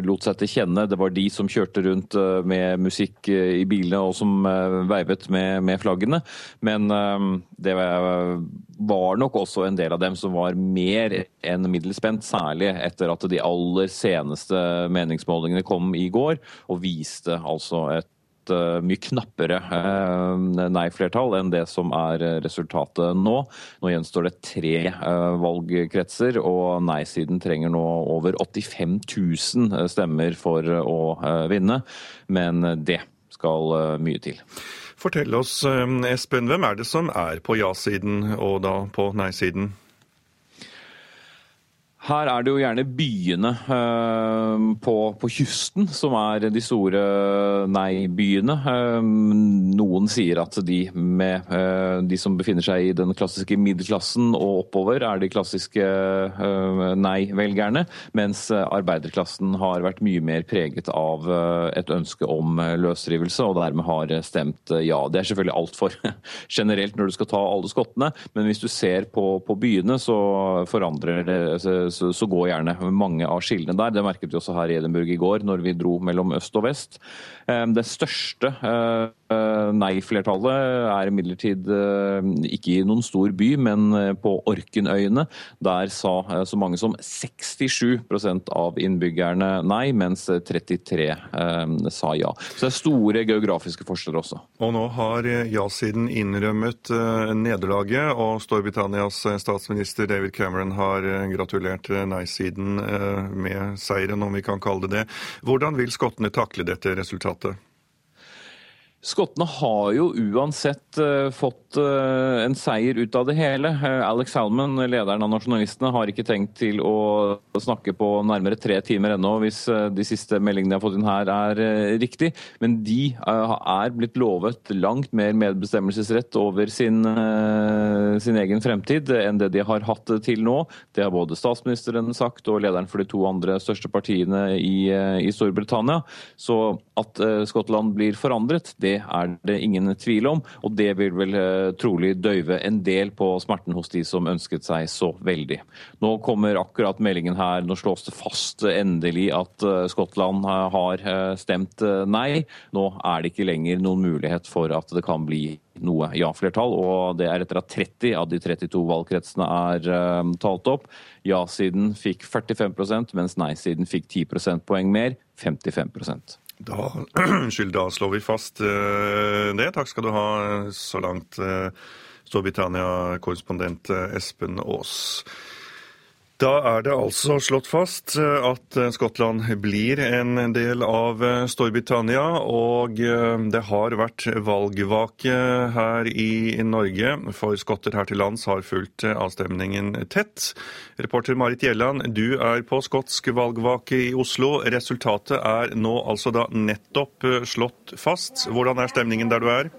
lot seg til kjenne. Det var de som kjørte rundt med musikk i bilene og som veivet med, med, flaggene. Men det var nok også en del av dem som var mer enn middels spent, særlig etter at de aller seneste meningsmålingene kom i går, og viste altså et Eh, mye knappere eh, nei-flertall enn det som er resultatet nå. Nå gjenstår det tre eh, valgkretser, og nei-siden trenger nå over 85 000 stemmer for å vinne. Men det skal mye til. Fortell oss, Espen, hvem er det som er på ja-siden og da på nei-siden? Her er det jo gjerne byene uh, på, på, kysten som er de store nei-byene. Uh, noen sier at de, med, uh, de som befinner seg i den klassiske middelklassen og oppover, er de klassiske nei-velgerne, mens arbeiderklassen har vært mye mer preget av et ønske om løsrivelse, og dermed har stemt ja. Det er selvfølgelig altfor generelt når du skal ta alle skottene, men hvis du ser på, på byene, så forandrer det så, så, går gjerne mange av skillene der. Det merket vi også her i Edinburgh i går, når vi dro mellom øst og vest. Eh, det største eh, nei-flertallet er imidlertid eh, ikke i noen stor by, men på Orkenøyene. Der sa så mange som 67% av innbyggerne nei, mens 33 sa ja. Så det er store geografiske forskjeller også. Og nå har ja-siden innrømmet nederlaget, og Storbritannias statsminister David Cameron har gratulert nei-siden med seieren, om vi kan kalle det det. Hvordan vil skottene takle dette resultatet? Skottene har jo uansett uh, fått uh, en seier ut av det hele. Uh, Alex Salman, lederen av nasjonalistene, har ikke tenkt til å snakke på nærmere tre timer ennå, hvis de siste meldingene jeg har fått inn her er riktig. Men de er blitt lovet langt mer medbestemmelsesrett over sin, sin, egen fremtid enn det de har hatt til nå. Det har både statsministeren sagt og lederen for de to andre største partiene i, i Storbritannia. Så at Skottland blir forandret, det er det ingen tvil om, og det vil vel eh, trolig døyve en del på smerten hos de som ønsket seg så veldig. Nå kommer akkurat meldingen her, nå slås det fast endelig at eh, Skottland eh, har stemt nei. Nå er det ikke lenger noen mulighet for at det kan bli noe ja-flertall, og det er etter at 30 av de 32 valgkretsene er uh, talt opp. Ja-siden fikk 45% mens nei-siden fikk 10 prosentpoeng mer, 55 da, unnskyld, da slår vi fast uh, det. Takk skal du ha så langt, uh, Storbritannia-korrespondent uh, Espen Aas. Da er det altså slått fast eh, at eh, Skottland blir en del av eh, Storbritannia, og det har vært valgvake her i Norge. For skotter her til lands har fulgt avstemningen tett. Reporter Marit Gjelland, du er på skotsk valgvake i Oslo. Resultatet er nå altså da nettopp slått fast. Hvordan er stemningen der du er?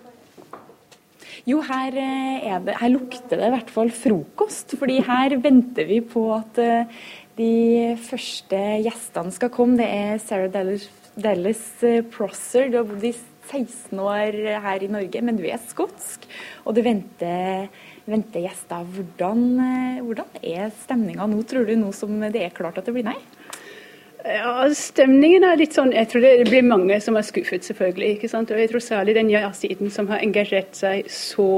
Jo, her, eh, det, her, lukter det i hvert fall frokost. fordi her venter vi på at eh, de første gjestene skal komme. Det er Sarah Dallas, Dallas eh, Prosser. Du har bodd i 16 år her i Norge, men du er skotsk. Og det venter, venter gjester. Hvordan, hvordan er stemninga nå, tror du, nå som det er klart at det blir nei? Ja, Stemningen er litt sånn Jeg tror det blir mange som er skuffet, selvfølgelig. ikke sant? Og jeg tror særlig den ja-siden som har engasjert seg så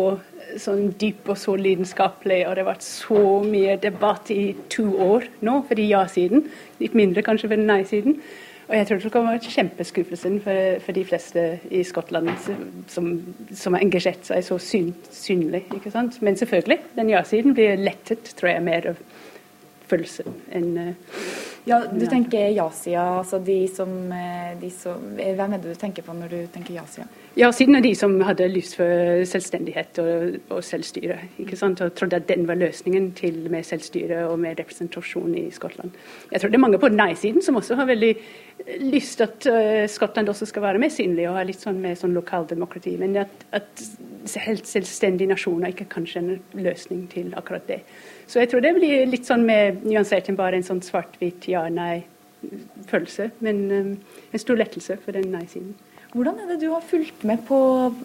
sånn dyp og så lidenskapelig, og det har vært så mye debatt i to år nå for de ja-siden. Litt mindre kanskje for den nei-siden. Og jeg tror det kommer være kjempeskuffelsen for, for, de fleste i Skottland som, som har engasjert seg så syn, synlig. ikke sant? Men selvfølgelig, den ja-siden blir lettet, tror jeg, mer av følelse enn uh, ja, Du tenker ja-sida, altså de som, eh, de som, Hvem er det du tenker på når du tenker ja-sida? Ja, siden av de som hadde lyst for selvstendighet og, og selvstyre. ikke sant? Og trodde at den var løsningen til med selvstyre og med representasjon i Skottland. Jeg tror det er mange på nei-siden som også har veldig lyst til at uh, Skottland også skal være mer synlig og ha litt sånn mer sånn lokaldemokrati. Men at, at helt selvstendige nasjoner ikke kanskje er en løsning til akkurat det. Så jeg tror det blir litt sånn mer nyansert enn bare en sånn svart-hvitt ja-nei-følelse. Men um, en stor lettelse for den nei-siden. Hvordan er det du har fulgt med på,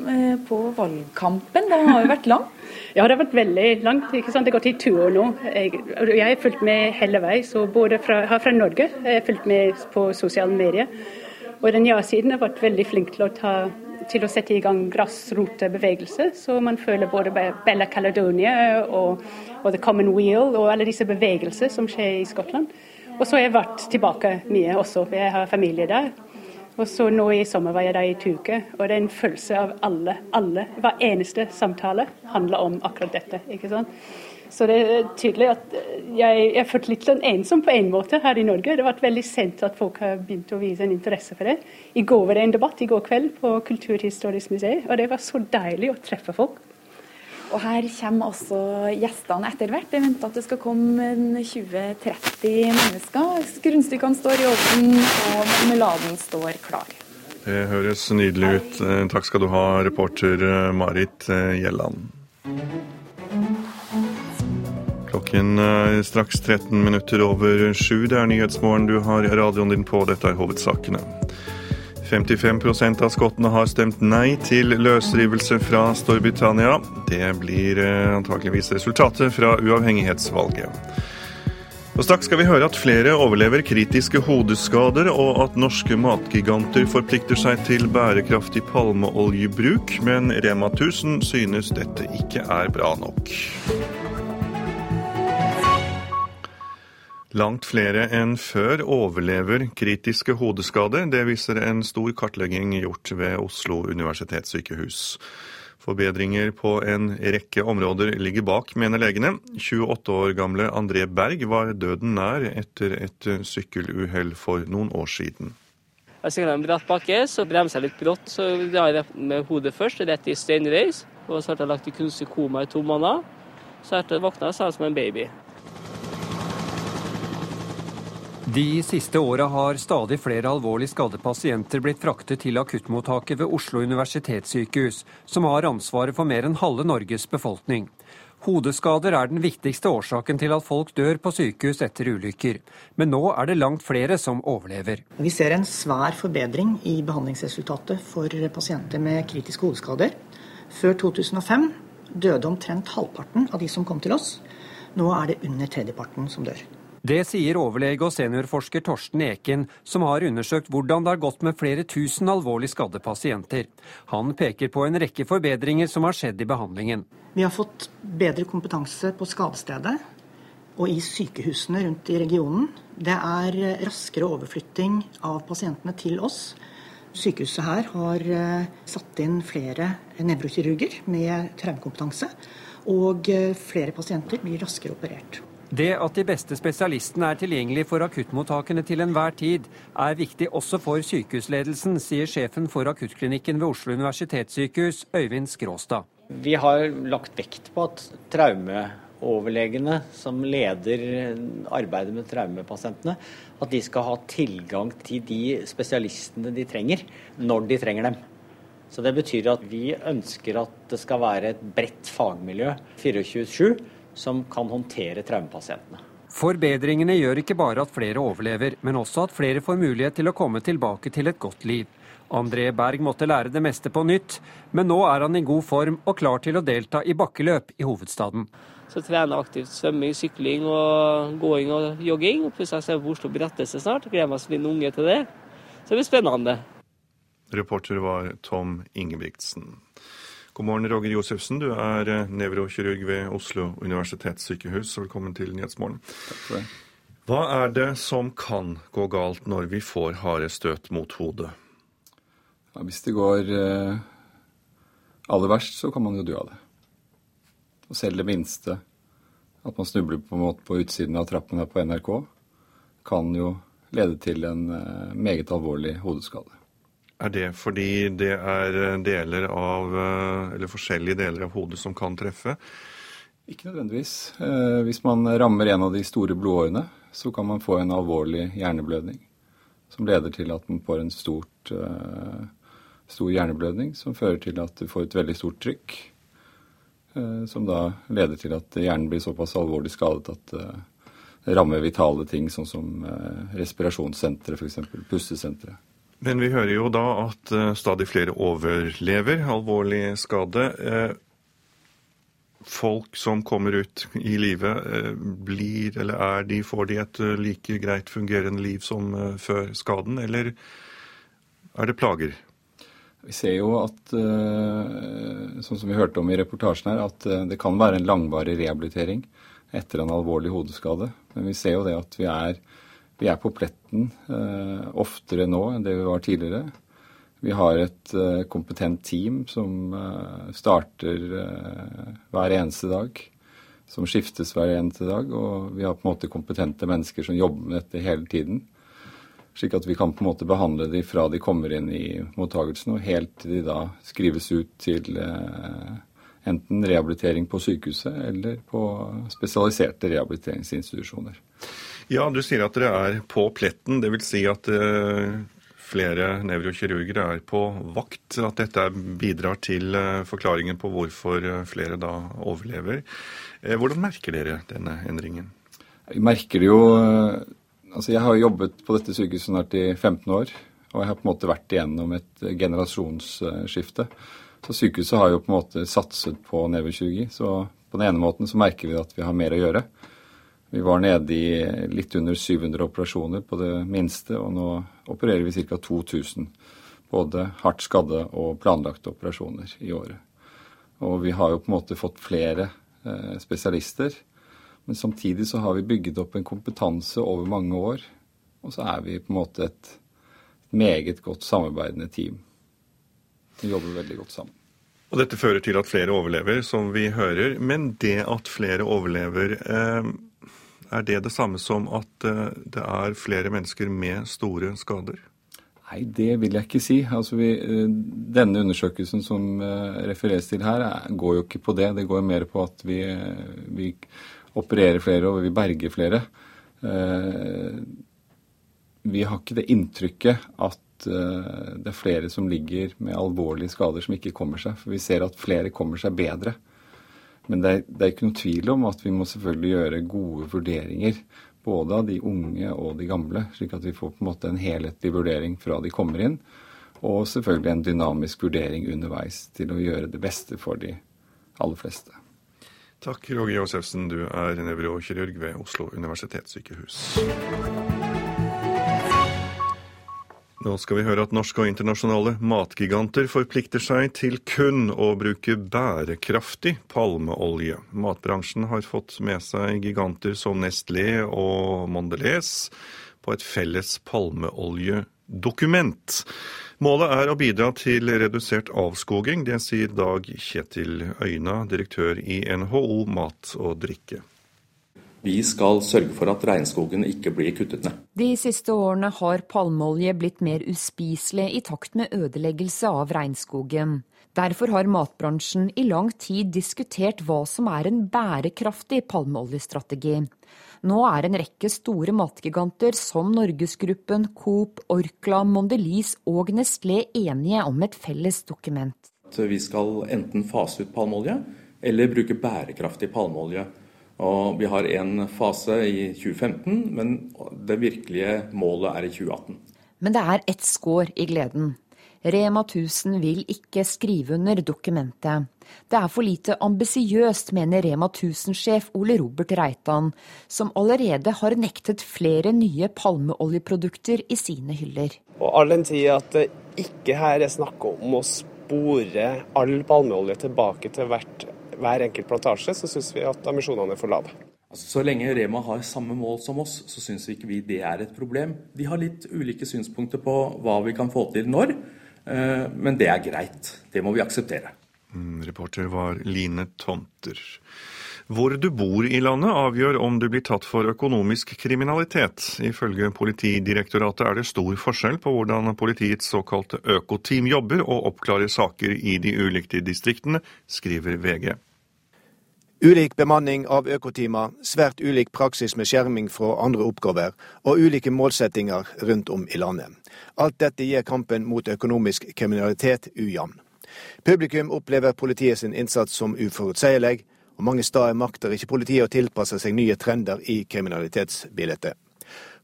eh, på valgkampen? Den har jo vært lang? ja, det har vært veldig langt. ikke sant? Det har gått i to år nå. Jeg, jeg har fulgt med hele vei. så både fra, fra Norge jeg har fulgt med på sosiale medier. Og den ja-siden har vært veldig flink til å ta til å sette i gang grasrotebevegelse. Så man føler både Bella Caledonia og, og The Common Wheel og alle disse bevegelser som skjer i Skottland. Og så har jeg vært tilbake mye også, jeg har familie der. Og så nå i sommer var jeg der i Tuke, og det er en følelse av alle, alle. Hver eneste samtale handler om akkurat dette. ikke sant? Så det er tydelig at jeg, jeg har følt litt sånn ensom på en måte her i Norge. Det har vært veldig sent at folk har begynt å vise en interesse for det. I går var det en debatt i går kveld på Kulturhistorisk museum, og det var så deilig å treffe folk. Og her kommer også gjestene etter hvert. Jeg venter at det skal komme 20-30 mennesker. Grunnstykkene står i ovnen, og marmeladen står klar. Det høres nydelig ut. Eh, takk skal du ha, reporter eh, Marit eh, Gjelland. Klokken er straks 13 minutter over sju. Det er Nyhetsmorgen du har radioen din på. Dette er hovedsakene. 55% av skottene har stemt nei til løsrivelse fra Storbritannia. Det blir eh, antakeligvis resultatet fra uavhengighetsvalget. Og Straks skal vi høre at flere overlever kritiske hodeskader, og at norske matgiganter forplikter seg til bærekraftig palmeoljebruk. Men Rema 1000 synes dette ikke er bra nok. Langt flere enn før overlever kritiske hodeskader. Det viser en stor kartlegging gjort ved Oslo universitetssykehus. Forbedringer på en rekke områder ligger bak, mener legene. 28 år gamle André Berg var døden nær etter et sykkeluhell for noen år siden. Jeg sykla en bratt bakke, så bremsa jeg litt brått. Så drar jeg med hodet først, rett i steinreis. Og så ble jeg lagt i kunstig koma i to måneder. Så etter våkna jeg som en baby. De siste åra har stadig flere alvorlig skadde pasienter blitt fraktet til akuttmottaket ved Oslo universitetssykehus, som har ansvaret for mer enn halve Norges befolkning. Hodeskader er den viktigste årsaken til at folk dør på sykehus etter ulykker. Men nå er det langt flere som overlever. Vi ser en svær forbedring i behandlingsresultatet for pasienter med kritiske hodeskader. Før 2005 døde omtrent halvparten av de som kom til oss. Nå er det under tredjeparten som dør. Det sier overlege og seniorforsker Torsten Eken, som har undersøkt hvordan det har gått med flere tusen alvorlig skadde pasienter. Han peker på en rekke forbedringer som har skjedd i behandlingen. Vi har fått bedre kompetanse på skadestedet og i sykehusene rundt i regionen. Det er raskere overflytting av pasientene til oss. Sykehuset her har eh, satt inn flere nevrokirurger med traumekompetanse. Og eh, flere pasienter blir raskere operert. Det at de beste spesialistene er tilgjengelig for akuttmottakene til enhver tid, er viktig også for sykehusledelsen, sier sjefen for akuttklinikken ved Oslo universitetssykehus, Øyvind Skråstad. Vi har lagt vekt på at traumeoverlegene som leder arbeidet med traumepasientene, at de skal ha tilgang til de spesialistene de trenger, når de trenger dem. Så Det betyr at vi ønsker at det skal være et bredt fagmiljø 24-7 som kan håndtere traumepasientene. Forbedringene gjør ikke bare at flere overlever, men også at flere får mulighet til å komme tilbake til et godt liv. André Berg måtte lære det meste på nytt, men nå er han i god form og klar til å delta i bakkeløp i hovedstaden. Så trener jeg aktivt svømming, sykling, og gåing og jogging. Og plutselig ser jeg på Oslo Brettelse snart. Gleder meg som liten unge til det. Så det blir spennende. Reporter var Tom Ingebrigtsen. God morgen, Roger Josefsen. Du er eh, nevrokirurg ved Oslo universitetssykehus. Velkommen til Nyhetsmorgen. Takk for det. Hva er det som kan gå galt når vi får harde støt mot hodet? Ja, hvis det går eh, aller verst, så kan man jo dø av det. Og selv det minste, at man snubler på en måte på utsiden av trappen her på NRK, kan jo lede til en eh, meget alvorlig hodeskade. Er det fordi det er deler av, eh, eller forskjellige deler av hodet som kan treffe? Ikke nødvendigvis. Eh, hvis man rammer en av de store blodårene, så kan man få en alvorlig hjerneblødning. Som leder til at man får en stort, eh, stor hjerneblødning som fører til at du får et veldig stort trykk. Som da leder til at hjernen blir såpass alvorlig skadet at det rammer vitale ting, sånn som respirasjonssenteret, f.eks. Pustesenteret. Men vi hører jo da at uh, stadig flere overlever alvorlig skade. Uh, folk som kommer ut i livet, uh, blir eller er de, får de et like greit fungerende liv som før skaden, eller er det plager? Vi ser jo at, sånn som vi hørte om i reportasjen her, at det kan være en langvarig rehabilitering etter en alvorlig hodeskade. Men vi ser jo det at vi er vi er på pletten eh, oftere nå enn det vi var tidligere. Vi har et eh, kompetent team som eh, starter hver eneste dag. Som skiftes hver eneste dag. Og vi har på en måte kompetente mennesker som jobber med dette hele tiden. Slik at vi kan på en måte behandle dem fra de kommer inn i mottagelsen og helt til de da skrives ut til enten rehabilitering på sykehuset eller på spesialiserte rehabiliteringsinstitusjoner. Ja, du sier at dere er på pletten. Det vil si at uh, flere nevrokirurger er på vakt. At dette bidrar til uh, forklaringen på hvorfor uh, flere da overlever. Hvordan merker dere denne endringen? Vi merker det jo Altså, jeg har jobbet på dette sykehuset snart i 15 år. Og jeg har på en måte vært igjennom et generasjonsskifte. Så sykehuset har jo på en måte satset på nevrokirurgi. Så på den ene måten så merker vi at vi har mer å gjøre. Vi var nede i litt under 700 operasjoner på det minste, og nå opererer vi ca. 2000. Både hardt skadde og planlagte operasjoner i året. Og vi har jo på en måte fått flere eh, spesialister. Men samtidig så har vi bygget opp en kompetanse over mange år. Og så er vi på en måte et meget godt samarbeidende team. Vi jobber veldig godt sammen. Og Dette fører til at flere overlever, som vi hører. Men det at flere overlever eh, er det det samme som at eh, det er flere mennesker med store skader? Nei, det vil jeg ikke si. Altså vi, eh, denne undersøkelsen som eh, refereres til her, går jo ikke på det. Det går mer på at vi, vi opererer flere og vi berger flere. Vi har ikke det inntrykket at det er flere som ligger med alvorlige skader som ikke kommer seg. For vi ser at flere kommer seg bedre. Men det er, det er, ikke noe tvil om at vi må selvfølgelig gjøre gode vurderinger. Både av de unge og de gamle, slik at vi får på en måte en helhetlig vurdering fra de kommer inn. Og selvfølgelig en dynamisk vurdering underveis til å gjøre det beste for de aller fleste. Takk, Roger Josefsen. Du er nevrokirurg ved Oslo universitetssykehus. Nå skal vi høre at norske og internasjonale matgiganter forplikter seg til kun å bruke bærekraftig palmeolje. Matbransjen har fått med seg giganter som Nestlé og Mondelez på et felles palmeoljedokument. Målet er å bidra til redusert avskoging. Det sier Dag Kjetil Øyna, direktør i NHO mat og drikke. Vi skal sørge for at regnskogen ikke blir kuttet ned. De siste årene har palmeolje blitt mer uspiselig i takt med ødeleggelse av regnskogen. Derfor har matbransjen i lang tid diskutert hva som er en bærekraftig palmeoljestrategi. Nå er en rekke store matgiganter som Norgesgruppen, Coop, Orkla, Mondelis og Nestlé enige om et felles dokument. Vi skal enten fase ut palmeolje eller bruke bærekraftig palmeolje. Og vi har en fase i 2015, men det virkelige målet er i 2018. Men det er ett skår i gleden. Rema 1000 vil ikke skrive under dokumentet. Det er for lite ambisiøst, mener Rema 1000-sjef Ole Robert Reitan, som allerede har nektet flere nye palmeoljeprodukter i sine hyller. Og all den tid at det ikke her er snakk om å spore all palmeolje tilbake til hvert hver enkelt plantasje, så syns vi at ambisjonene er for lave. Altså, så lenge Rema har samme mål som oss, så syns ikke vi det er et problem. De har litt ulike synspunkter på hva vi kan få til når, eh, men det er greit. Det må vi akseptere. Mm, reporter var Line Tomter. Hvor du bor i landet avgjør om du blir tatt for økonomisk kriminalitet. Ifølge Politidirektoratet er det stor forskjell på hvordan politiets såkalte økoteam jobber og oppklarer saker i de ulike distriktene, skriver VG. Ulik bemanning av økotimer, svært ulik praksis med skjerming fra andre oppgaver, og ulike målsettinger rundt om i landet. Alt dette gir kampen mot økonomisk kriminalitet ujevn. Publikum opplever politiet sin innsats som uforutsigelig, og mange steder makter ikke politiet å tilpasse seg nye trender i kriminalitetsbildet.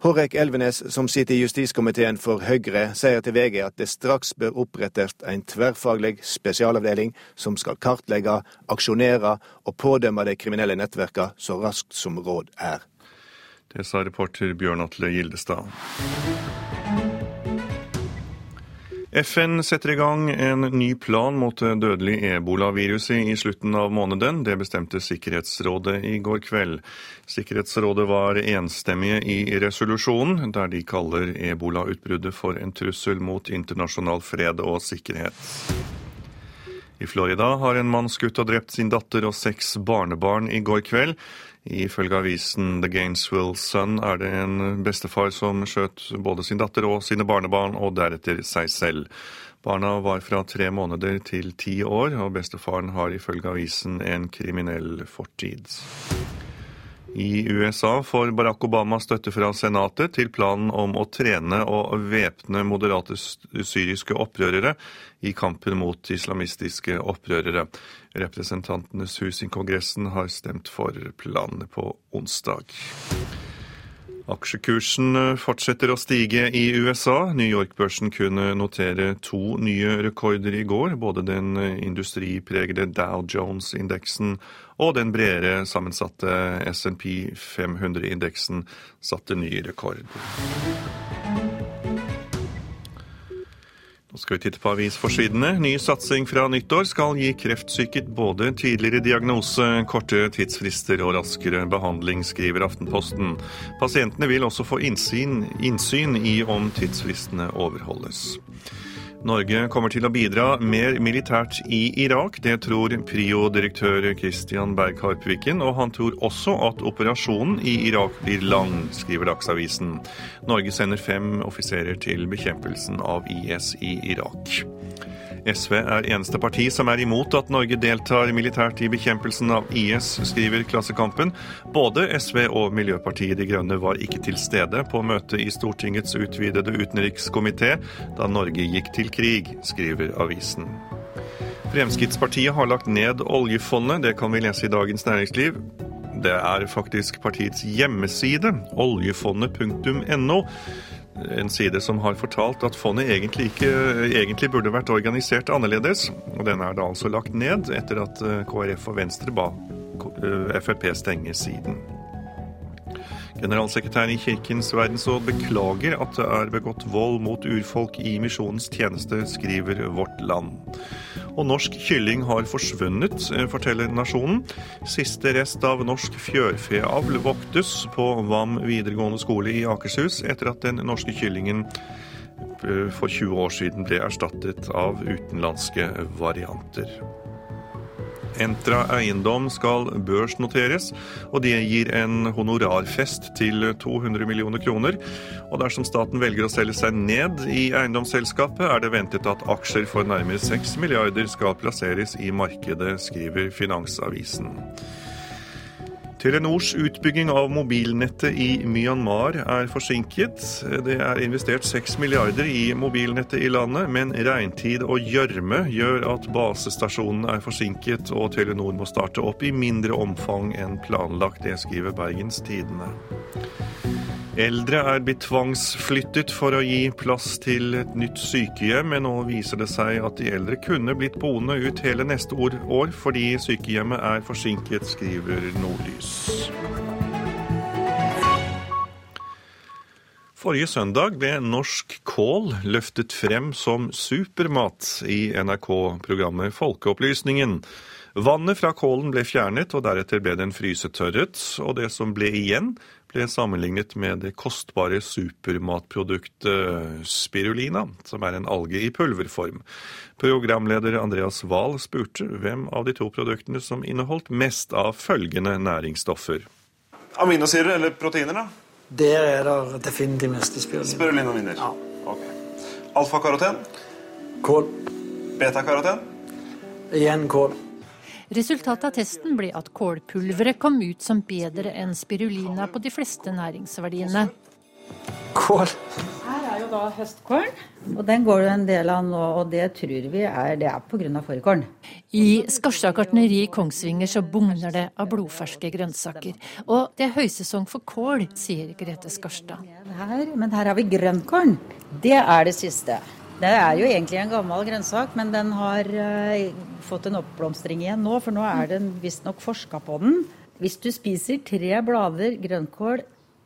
Hårek Elvenes, som sitter i justiskomiteen for Høyre, sier til VG at det straks bør opprettes en tverrfaglig spesialavdeling som skal kartlegge, aksjonere og pådømme de kriminelle nettverkene så raskt som råd er. Det sa reporter Bjørn Atle Gildestad. FN setter i gang en ny plan mot det dødelige ebolaviruset i slutten av måneden. Det bestemte Sikkerhetsrådet i går kveld. Sikkerhetsrådet var enstemmige i resolusjonen, der de kaller ebolautbruddet for en trussel mot internasjonal fred og sikkerhet. I Florida har en mann skutt og drept sin datter og seks barnebarn i går kveld. Ifølge avisen The Gainesville Sun er det en bestefar som skjøt både sin datter og sine barnebarn, og deretter seg selv. Barna var fra tre måneder til ti år, og bestefaren har ifølge avisen en kriminell fortid. I USA får Barack Obama støtte fra Senatet til planen om å trene og væpne moderate syriske opprørere i kampen mot islamistiske opprørere. Representantenes hus i Kongressen har stemt for planene på onsdag. Aksjekursen fortsetter å stige i USA. New York-børsen kunne notere to nye rekorder i går. Både den industripregede Dow Jones-indeksen og den bredere sammensatte SMP 500-indeksen satte ny rekord. Nå skal vi titte på avisforsidene. Ny satsing fra nyttår skal gi kreftsyke både tidligere diagnose, korte tidsfrister og raskere behandling, skriver Aftenposten. Pasientene vil også få innsyn, innsyn i om tidsfristene overholdes. Norge kommer til å bidra mer militært i Irak. Det tror Prio-direktør Christian Berg Harpviken, og han tror også at operasjonen i Irak blir lang, skriver Dagsavisen. Norge sender fem offiserer til bekjempelsen av IS i Irak. SV er eneste parti som er imot at Norge deltar militært i bekjempelsen av IS, skriver Klassekampen. Både SV og Miljøpartiet De Grønne var ikke til stede på møtet i Stortingets utvidede utenrikskomité da Norge gikk til krig, skriver avisen. Fremskrittspartiet har lagt ned oljefondet, det kan vi lese i Dagens Næringsliv. Det er faktisk partiets hjemmeside, oljefondet.no en side som har fortalt at fondet egentlig, ikke, egentlig burde vært organisert annerledes. og Den er da altså lagt ned etter at eh, KrF og Venstre ba eh, Frp stenge siden. Generalsekretæren i Kirkens verdensråd beklager at det er begått vold mot urfolk i misjonens tjeneste, skriver Vårt Land. Og norsk kylling har forsvunnet, eh, forteller Nasjonen. Siste rest av norsk fjørfeavl voktes på Vam videregående skole i Akershus etter at den norske kyllingen eh, for 20 år siden ble erstattet av utenlandske varianter. Entra Eiendom skal børsnoteres, og det gir en honorarfest til 200 millioner kroner. Og dersom staten velger å selge seg ned i eiendomsselskapet, er det ventet at aksjer for nærmere 6 milliarder skal plasseres i markedet, skriver Finansavisen. Telenors utbygging av mobilnettet i Myanmar er forsinket. Det er investert 6 milliarder i mobilnettet i landet, men regntid og gjørme gjør at basestasjonene er forsinket og Telenor må starte opp i mindre omfang enn planlagt. Det skriver Bergens Tidende. Eldre er blitt tvangsflyttet for å gi plass til et nytt sykehjem, men nå viser det seg at de eldre kunne blitt boende ut hele neste år, fordi sykehjemmet er forsinket, skriver Nordlys. Forrige søndag ble norsk kål løftet frem som supermat i NRK-programmet Folkeopplysningen. Vannet fra kålen ble fjernet, og deretter ble den frysetørret, og det som ble igjen, ble sammenlignet med det kostbare supermatproduktet spirulina, som er en alge i pulverform. Programleder Andreas Wahl spurte hvem av de to produktene som inneholdt mest av følgende næringsstoffer. Aminosyrer eller proteiner, da? Der er det definitivt mest i spirulina. Spirulina vinner. Ja. Ok. Alfakaroten? Kål. Betakaroten? Igjen kål. Resultatet av testen ble at kålpulveret kom ut som bedre enn spirulina på de fleste næringsverdiene. Kål. Her er jo da høstkål, og den går det en del av nå. Og det tror vi er, det er pga. fårikålen. I Skarstad gartneri i Kongsvinger så bugner det av blodferske grønnsaker. Og det er høysesong for kål, sier Grete Skarstad. Her, men her har vi grønnkålen. Det er det siste. Det er jo egentlig en gammel grønnsak, men den har uh, fått en oppblomstring igjen nå, for nå er det visstnok forska på den. Hvis du spiser tre blader grønnkål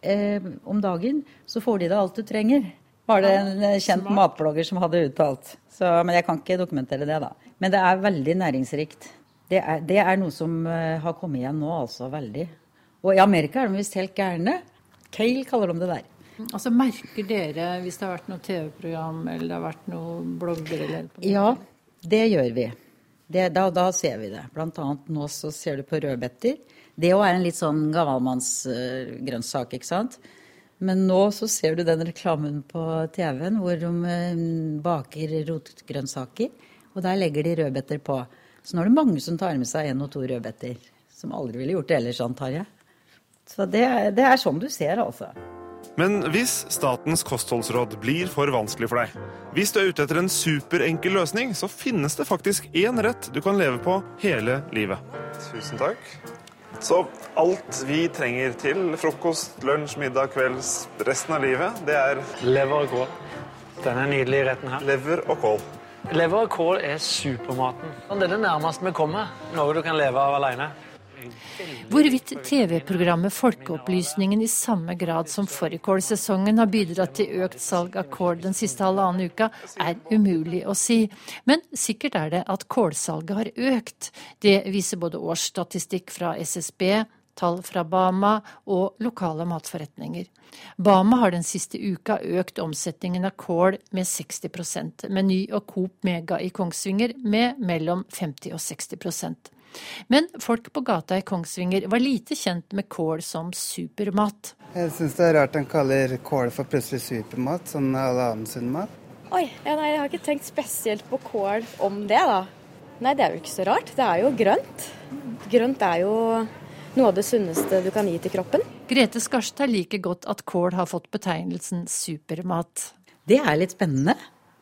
eh, om dagen, så får de deg alt du trenger. Var det en eh, kjent Smart. matblogger som hadde uttalt. Så, men jeg kan ikke dokumentere det, da. Men det er veldig næringsrikt. Det er, det er noe som uh, har kommet igjen nå, altså. Veldig. Og i Amerika er de visst helt gærne. Kale kaller de det der. Altså Merker dere hvis det har vært noe TV-program eller det har vært noe blogger? Eller ja, det gjør vi. Det, da, da, ser vi det. Blant annet nå så ser du på rødbeter. Det òg er en litt sånn gammelmannsgrønnsak, uh, ikke sant. Men nå så ser du den reklamen på TV-en hvor de uh, baker rotgrønnsaker. Og der legger de rødbeter på. Så nå er det mange som tar med seg én og to rødbeter. Som aldri ville gjort det ellers, antar jeg. Så det, det er sånn du ser, altså. Men hvis statens kostholdsråd blir for vanskelig for deg, hvis du er ute etter en superenkel løsning, så finnes det faktisk én rett du kan leve på hele livet. Tusen takk. Så alt vi trenger til frokost, lunsj, middag, kvelds, resten av livet, det er Lever og kål. Denne nydelige retten her. Lever og kål. Lever og kål er supermaten. Det er det nærmeste vi kommer noe du kan leve av alene. Hvorvidt TV-programmet Folkeopplysningen i samme grad som fårikålsesongen har bidratt til økt salg av kål den siste halvannen uka, er umulig å si. Men sikkert er det at kålsalget har økt. Det viser både årsstatistikk fra SSB, tall fra Bama og lokale matforretninger. Bama har den siste uka økt omsetningen av kål med 60% Meny og Coop Mega i Kongsvinger med mellom 50 og 60 men folk på gata i Kongsvinger var lite kjent med kål som supermat. Jeg syns det er rart han kaller kål for plutselig supermat, som all annen sunn mat. Oi, ja, nei, jeg har ikke tenkt spesielt på kål om det, da. Nei, det er jo ikke så rart. Det er jo grønt. Grønt er jo noe av det sunneste du kan gi til kroppen. Grete Skarstad liker godt at kål har fått betegnelsen supermat. Det er litt spennende,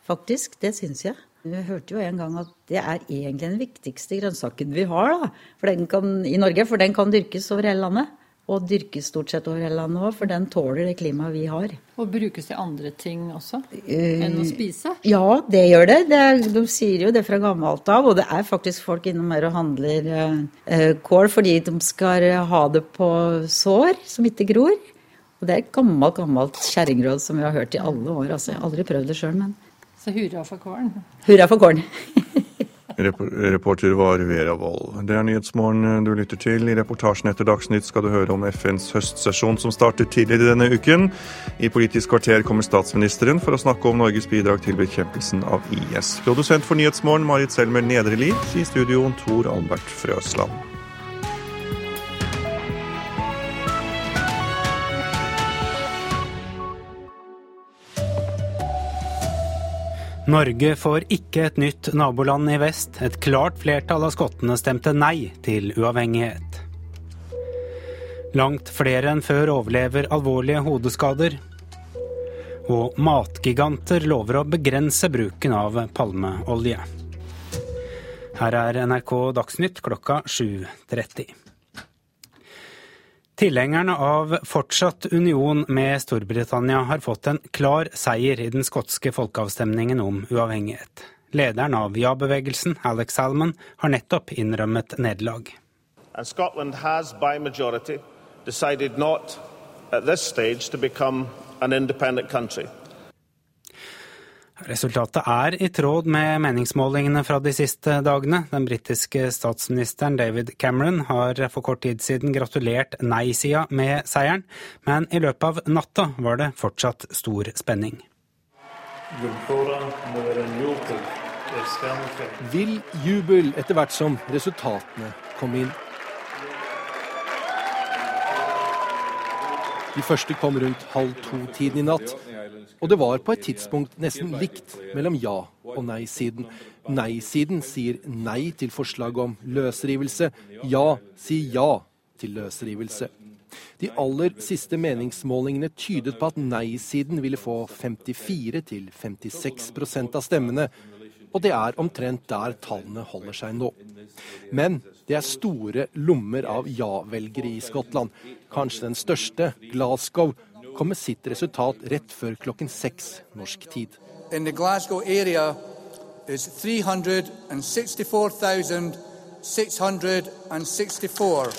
faktisk. Det syns jeg. Vi hørte jo en gang at det er egentlig den viktigste grønnsaken vi har da, kan, i Norge. For den kan dyrkes over hele landet. Og dyrkes stort sett over hele landet òg, for den tåler det klimaet vi har. Og brukes til andre ting også enn å spise? spise? Ja, det gjør det. det er, de sier jo det fra gammelt av. Og det er faktisk folk innom her og handler uh, kål fordi de skal ha det på sår som ikke gror. Og det er et gammelt, gammelt kjerringråd som vi har hørt i alle år. Altså, jeg har aldri prøvd det sjøl, men så hurra for kålen. Hurra for kålen. Reporter var Vera Wold. Det er Nyhetsmorgen du lytter til. I reportasjen etter Dagsnytt skal du høre om FNs høstsesjon som starter tidligere denne uken. I Politisk kvarter kommer statsministeren for å snakke om Norges bidrag til bekjempelsen av IS. Produsent for Nyhetsmorgen Marit Selmer Nedreli. I studio Tor Albert Frøsland. Norge får ikke et nytt naboland i vest. Et klart flertall av skottene stemte nei til uavhengighet. Langt flere enn før overlever alvorlige hodeskader. Og matgiganter lover å begrense bruken av palmeolje. Her er NRK Dagsnytt klokka 7.30. Tilhengerne av fortsatt union med Storbritannia har fått en klar seier i den skotske folkeavstemningen om uavhengighet. Lederen av ja-bevegelsen, Alex Salmon, har nettopp innrømmet nederlag. Scotland has by majority decided not at this stage to become an independent country. Resultatet er i tråd med meningsmålingene fra de siste dagene. Den britiske statsministeren David Cameron har for kort tid siden gratulert nei-sida med seieren, men i løpet av natta var det fortsatt stor spenning. Vill jubel etter hvert som resultatene kom inn. De første kom rundt halv to-tiden i natt. Og det var på et tidspunkt nesten likt mellom ja- og nei-siden. Nei-siden sier nei til forslaget om løsrivelse. Ja sier ja til løsrivelse. De aller siste meningsmålingene tydet på at nei-siden ville få 54-56% av stemmene. Og det er omtrent der tallene holder seg nå. Men det er store lommer av ja-velgere i Skottland. Kanskje den største, Glasgow, kom med sitt resultat rett før klokken seks norsk tid. In Glasgow area is 364,664.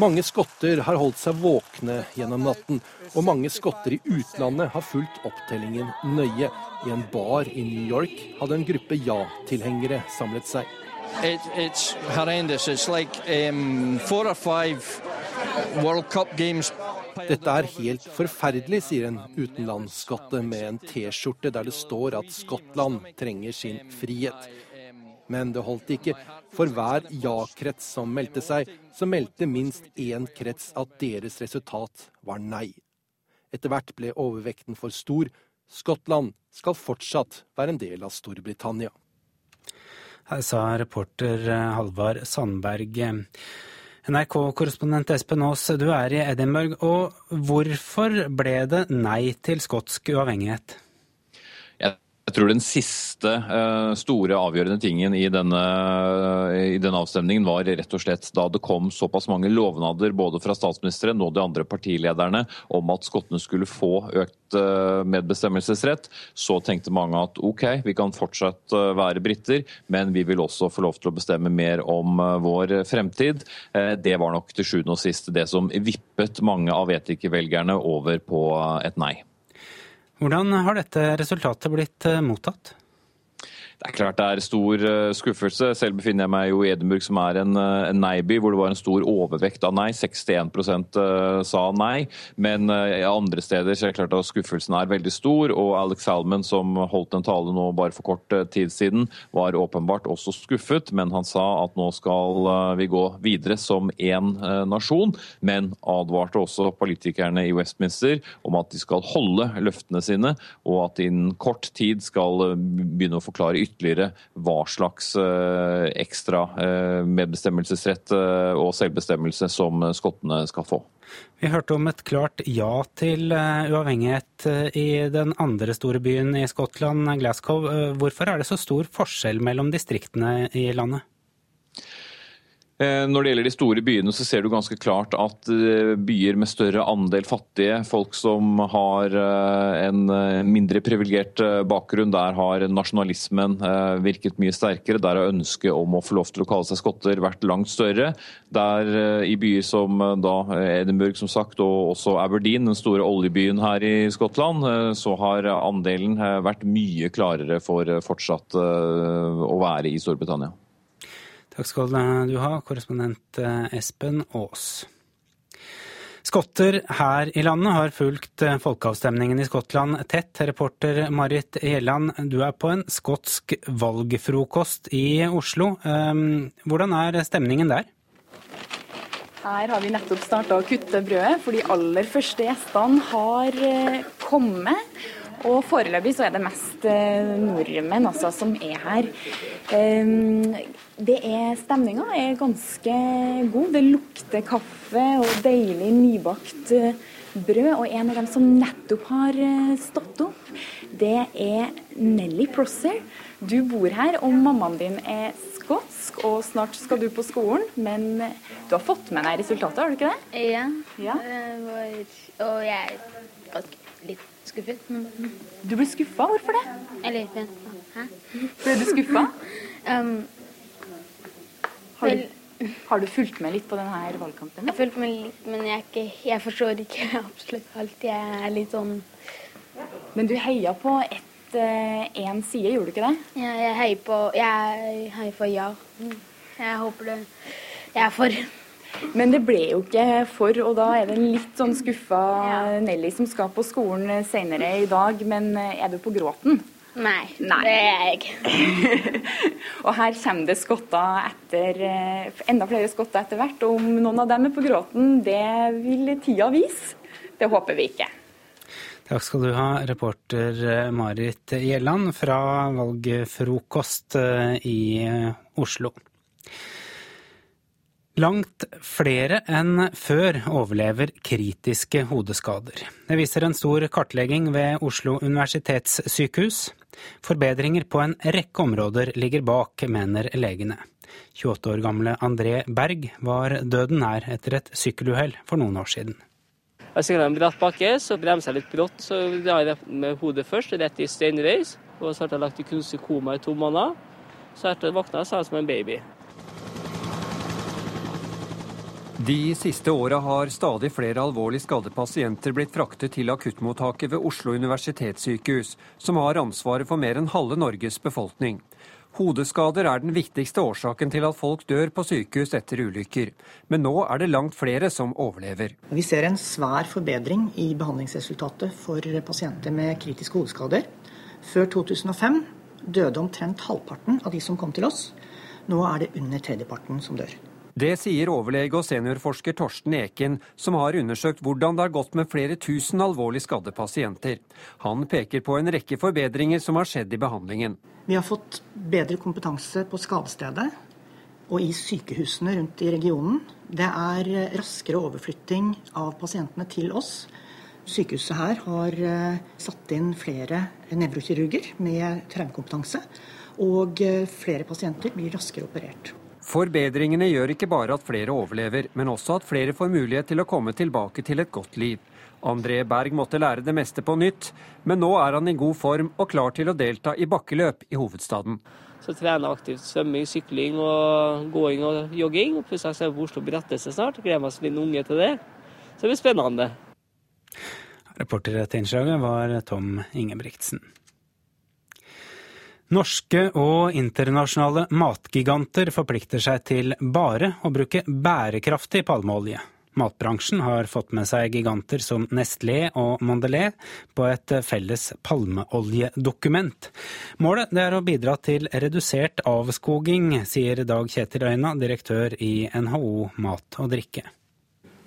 Mange skotter har holdt seg våkne gjennom natten, og mange skotter i utlandet har fulgt opptellingen nøye. I en bar i New York hadde en gruppe ja-tilhengere samlet seg. It, it's horrendous. It's like um, four or five World Cup games. Dette er helt forferdelig, sier en utenlandsskotte med en T-skjorte der det står at Skottland trenger sin frihet. Men det holdt ikke. For hver ja-krets som meldte seg, så meldte minst én krets at deres resultat var nei. Etter hvert ble overvekten for stor. Skottland skal fortsatt være en del av Storbritannia. Her sa reporter Halvard Sandberg. NRK-korrespondent Espen Aas, du er i Edinburgh. Og hvorfor ble det nei til skotsk uavhengighet? Jeg tror den siste uh, store avgjørende tingen i denne, i denne, avstemningen var rett og slett da det kom såpass mange lovnader både fra statsministeren og de andre partilederne om at skottene skulle få økt uh, medbestemmelsesrett. Så tenkte mange at OK, vi kan fortsatt være briter, men vi vil også få lov til å bestemme mer om vår fremtid. det var nok til sjuende og sist det som vippet mange av etikervelgerne over på et nei. Hvordan har dette resultatet blitt mottatt? Det er klart det er stor skuffelse. Selv befinner jeg meg jo i Edinburgh, som er en, en nei-by, hvor det var en stor overvekt av nei. 61% sa nei. Men andre steder så er det klart at skuffelsen er veldig stor. Og Alex Salman, som holdt en tale nå bare for kort tid siden, var åpenbart også skuffet. Men han sa at nå skal vi gå videre som én nasjon. Men advarte også politikerne i Westminster om at de skal holde løftene sine, og at innen kort tid skal begynne å forklare ytterligere ytterligere hva slags ekstra medbestemmelsesrett og selvbestemmelse som skottene skal få. Vi hørte om et klart ja til uavhengighet i den andre store byen i Skottland, Glasgow. Hvorfor er det så stor forskjell mellom distriktene i landet? Eh, når det gjelder de store byene, så ser du ganske klart at eh, byer med større andel fattige, folk som har eh, en mindre privilegert bakgrunn, der har nasjonalismen virket mye sterkere. Der har ønsket om å få lov til å kalle seg skotter vært langt større. Der i byer som da Edinburgh som sagt, og også Aberdeen, den store oljebyen her i Skottland, så har andelen vært mye klarere for fortsatt å være i Storbritannia. Takk skal du ha, korrespondent eh, Espen Aas. Skotter her i landet har fulgt eh, folkeavstemningen i Skottland tett. Reporter Marit Gjelland, du er på en skotsk valgfrokost i Oslo. Ehm, hvordan er stemningen der? Her har vi nettopp starta å kutte brødet, for de aller første gjestene har eh, kommet. Og foreløpig så er det mest nordmenn altså, som er her. Ehm, det er, Stemninga er ganske god. Det lukter kaffe og deilig nybakt eh, brød. Og en av dem som nettopp har eh, stått opp, det er Nelly Prosser. Du bor her, og mammaen din er skotsk, og snart skal du på skolen. Men eh, du har fått med deg resultatet, har du ikke det? Ja. ja. Og jeg er litt skuffet. Du ble skuffa? Hvorfor det? Eller hæ? Ble du skuffa? um, har du, har du, fulgt med litt på denne valgkampen? Jeg har fulgt med litt, men jeg, ikke, jeg, forstår ikke absolutt alt. Jeg er litt sånn Men du heia på én eh, side, gjorde du ikke det? Ja, jeg heier på Jeg heier for ja. Jeg håper det Jeg er for. Men det ble jo ikke for, og da er det en litt sånn skuffa ja. Nelly som skal på skolen senere i dag. Men eh, er du på gråten? Nei, Nei, det er jeg ikke. og her kommer det skotter etter eh, enda flere skotter etter hvert. Og om noen av dem er på gråten, det vil tida vise. Det håper vi ikke. Takk skal du ha, reporter eh, Marit Gjelland fra valgfrokost i Oslo. Langt flere enn før overlever kritiske hodeskader. Det viser en stor kartlegging ved Oslo universitetssykehus. Forbedringer på en rekke områder ligger bak, mener legene. 28 år gamle André Berg var døden nær etter et sykkeluhell for noen år siden. Jeg sykla en bratt bakke, så bremsa jeg litt brått. Så drar jeg med hodet først, rett i steinrøys. Og så ble jeg lagt i kunstig koma i to måneder. Så etter våkna jeg som en baby. De siste åra har stadig flere alvorlig skadde pasienter blitt fraktet til akuttmottaket ved Oslo universitetssykehus, som har ansvaret for mer enn halve Norges befolkning. Hodeskader er den viktigste årsaken til at folk dør på sykehus etter ulykker. Men nå er det langt flere som overlever. Vi ser en svær forbedring i behandlingsresultatet for pasienter med kritiske hodeskader. Før 2005 døde omtrent halvparten av de som kom til oss. Nå er det under tredjeparten som dør. Det sier overlege og seniorforsker Torsten Eken, som har undersøkt hvordan det har gått med flere tusen alvorlig skadde pasienter. Han peker på en rekke forbedringer som har skjedd i behandlingen. Vi har fått bedre kompetanse på skadestedet og i sykehusene rundt i regionen. Det er raskere overflytting av pasientene til oss. Sykehuset her har eh, satt inn flere nevrokirurger med traumekompetanse. Og eh, flere pasienter blir raskere operert. Forbedringene gjør ikke bare at flere overlever, men også at flere får mulighet til å komme tilbake til et godt liv. André Berg måtte lære det meste på nytt, men nå er han i god form og klar til å delta i bakkeløp i hovedstaden. Så trener jeg aktivt svømming, sykling og gåing og jogging. Og plutselig skal jeg på Oslo Brettelse snart. Gleder meg som en unge til det. Så det blir spennende. Reporter til innslaget var Tom Ingebrigtsen. Norske og internasjonale matgiganter forplikter seg til bare å bruke bærekraftig palmeolje. Matbransjen har fått med seg giganter som Nestlé og Mondelez på et felles palmeoljedokument. Målet er å bidra til redusert avskoging, sier Dag Kjetil Øyna, direktør i NHO Mat og drikke.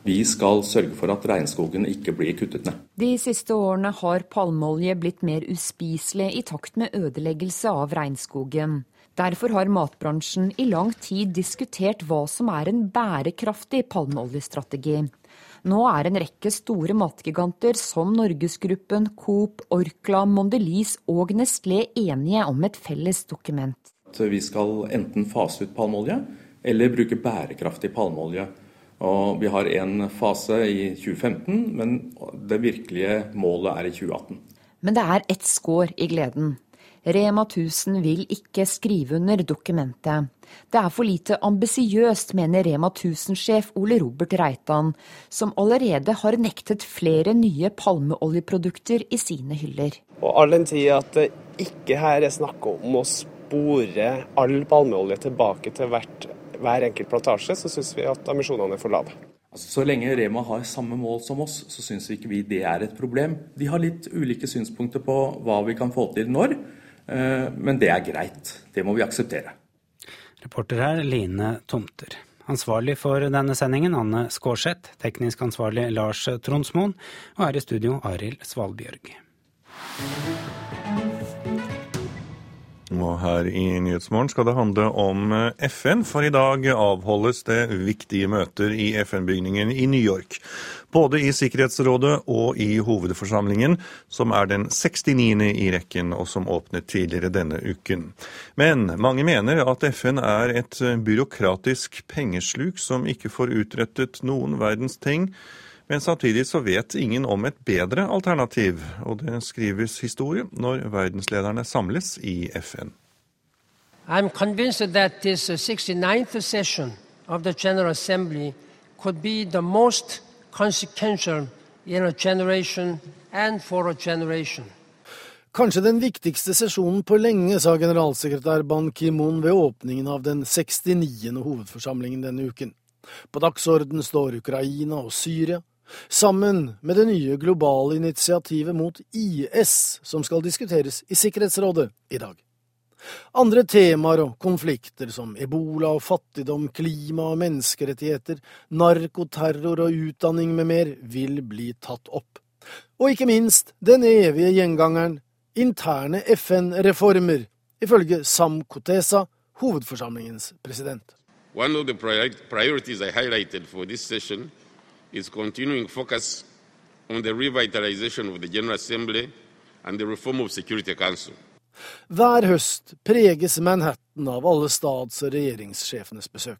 Vi skal sørge for at regnskogen ikke blir kuttet ned. De siste årene har palmeolje blitt mer uspiselig i takt med ødeleggelse av regnskogen. Derfor har matbransjen i lang tid diskutert hva som er en bærekraftig palmeoljestrategi. Nå er en rekke store matgiganter som Norgesgruppen, Coop, Orkla, Mondelis og Nestlé enige om et felles dokument. Vi skal enten fase ut palmeolje, eller bruke bærekraftig palmeolje. Og vi har en fase i 2015, men det virkelige målet er i 2018. Men det er ett skår i gleden. Rema 1000 vil ikke skrive under dokumentet. Det er for lite ambisiøst, mener Rema 1000-sjef Ole Robert Reitan, som allerede har nektet flere nye palmeoljeprodukter i sine hyller. Og all den tid at det ikke her er snakk om å spore all palmeolje tilbake til hvert, hver enkelt plantasje, så syns vi at ambisjonene er for lave. Altså, så lenge Rema har samme mål som oss, så syns ikke vi det er et problem. De har litt ulike synspunkter på hva vi kan få til når. Eh, men det er greit. Det må vi akseptere. Reporter her Line Tomter. Ansvarlig for denne sendingen Anne Skårseth, teknisk ansvarlig Lars Tronsmoen, og her i studio Arild Svalbjørg. Og her i Nyhetsmorgen skal det handle om eh, FN, for i dag avholdes det viktige møter i FN-bygningen i New York. Både i Sikkerhetsrådet og i hovedforsamlingen, som er den 69. i rekken, og som åpnet tidligere denne uken. Men mange mener at FN er et byråkratisk pengesluk som ikke får utrettet noen verdens ting. Men samtidig så vet ingen om et bedre alternativ, og det skrives historie når verdenslederne samles i FN. I'm convinced that this 69th session of the General Assembly could be the most consequential in a generation and for a generation. Kanskje den viktigste sesjonen på lenge, sa generalsekretær Ban Ki-moon ved åpningen av den 69. hovedforsamlingen denne uken. På dagsorden står Ukraina og Syria, sammen med det nye globale initiativet mot IS, som skal diskuteres i Sikkerhetsrådet i dag. Andre temaer og konflikter som ebola og fattigdom, klima og menneskerettigheter, narkoterror og utdanning med mer vil bli tatt opp. Og ikke minst den evige gjengangeren interne FN-reformer, ifølge Sam Kotesa, hovedforsamlingens president. One of the priorities I highlighted for this session is continuing focus on the revitalization of the General Assembly and the reform of Security Council. Hver høst preges Manhattan av alle stats- og regjeringssjefenes besøk.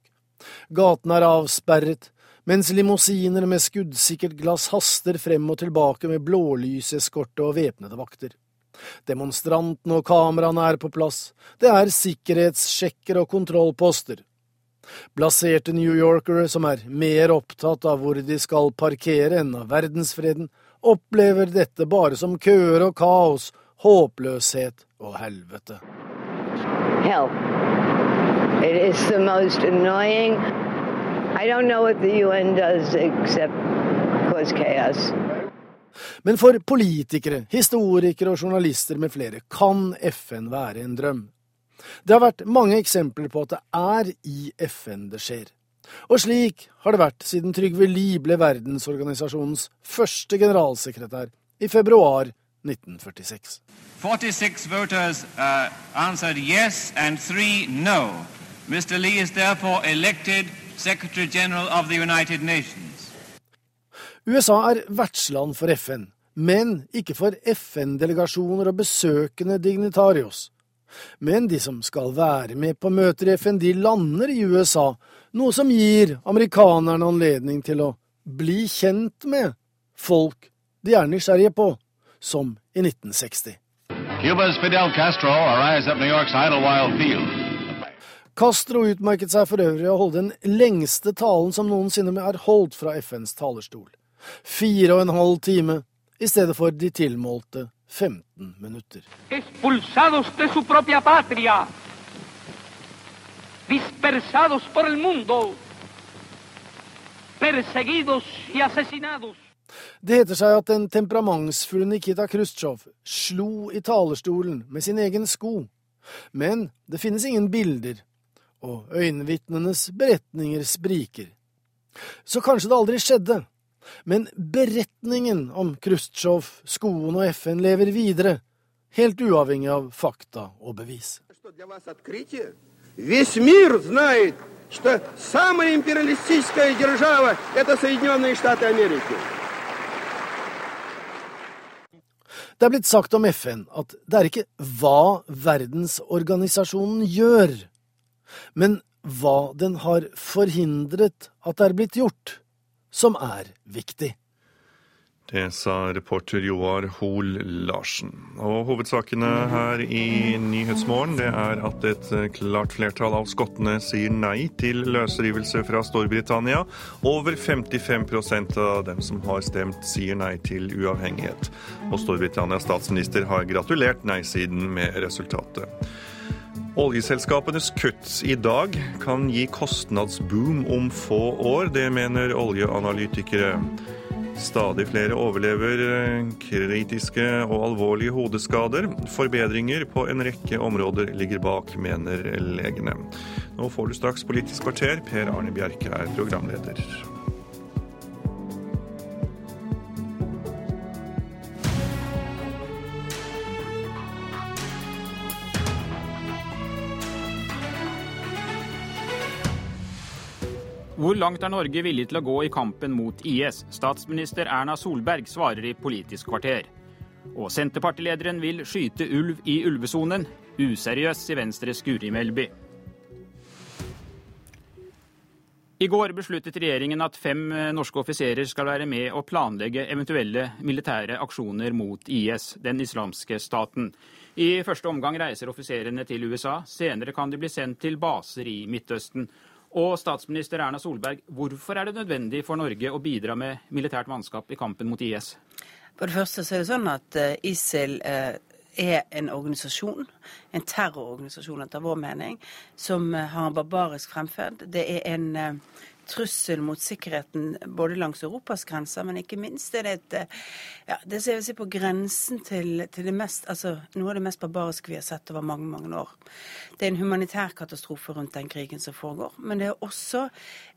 Gatene er avsperret, mens limousiner med skuddsikkert glass haster frem og tilbake med blålyseskorte og væpnede vakter. Demonstrantene og kameraene er på plass, det er sikkerhetssjekker og kontrollposter. Blaserte New Yorkere som er mer opptatt av hvor de skal parkere enn av verdensfreden, opplever dette bare som køer og kaos, håpløshet og helvete. Hell. It is the most annoying. I don't know what the UN does except cause chaos. Men for politikere, historikere og journalister med flere kan FN være en drøm. Det har vært mange eksempler på at det er i FN det skjer. Og slik har det vært siden Trygve Lie ble verdensorganisasjonens første generalsekretær i februar 1946. 46 voters uh, answered yes and three no. Mr. Lee is therefore elected Secretary General of the United Nations. USA er vertsland for FN, men ikke for FN-delegasjoner og besøkende dignitarios. Men de som skal være med på møter i FN, de lander i USA, noe som gir amerikanerne anledning til å bli kjent med folk de er nysgjerrige på, som i 1960. Cuba's Fidel Castro arrives at New York's Idlewild Field. Castro utmerket seg for øvrig å holde den lengste talen som noensinne er holdt fra FNs talerstol. Fire og en halv time, i stedet for de tilmålte 15 minutter. Det heter seg at den temperamentsfulle Nikita Khrusjtsjov slo i talerstolen med sin egen sko. Men det finnes ingen bilder, og øyenvitnenes beretninger spriker. Så kanskje det aldri skjedde, men beretningen om Khrusjtsjov, skoen og FN lever videre, helt uavhengig av fakta og bevis. Весь мир знает, что самая империалистическая держава – это Соединенные Штаты Америки. Det er blitt sagt om FN at det er ikke hva verdensorganisasjonen gjør, men hva den har forhindret at det er blitt gjort, som er viktig. Det sa reporter Joar Hoel Larsen. Og hovedsakene her i Nyhetsmorgen det er at et klart flertall av skottene sier nei til løsrivelse fra Storbritannia. Over 55% av dem som har stemt, sier nei til uavhengighet. Og Storbritannias statsminister har gratulert nei-siden med resultatet. Oljeselskapenes kutt i dag kan gi kostnadsboom om få år. Det mener oljeanalytikere. Stadig flere overlever eh, kritiske og alvorlige hodeskader. Forbedringer på en rekke områder ligger bak, mener legene. Nå får du straks Politisk kvarter. Per Arne Bjerke er programleder. Hvor langt er Norge villig til å gå i kampen mot IS? Statsminister Erna Solberg svarer i Politisk kvarter. Og Senterpartilederen vil skyte ulv i ulvesonen. Useriøst, sier Venstres Guri Melby. I går besluttet regjeringen at fem norske offiserer skal være med og planlegge eventuelle militære aksjoner mot IS, den islamske staten. I første omgang reiser offiserene til USA. Senere kan de bli sendt til baser i Midtøsten. Og statsminister Erna Solberg, hvorfor er det nødvendig for Norge å bidra med militært mannskap i kampen mot IS? For det første så er det sånn at eh, ISIL eh, er en organisasjon, en terrororganisasjon etter vår mening, som eh, har en barbarisk fremferd. Det er en trussel mot sikkerheten både langs Europas grenser, men ikke minst er det et ja, det ser vi si på grensen til, til det mest, altså, noe av det mest barbariske vi har sett over mange mange år. Det er en humanitær katastrofe rundt den krigen som foregår. Men det er også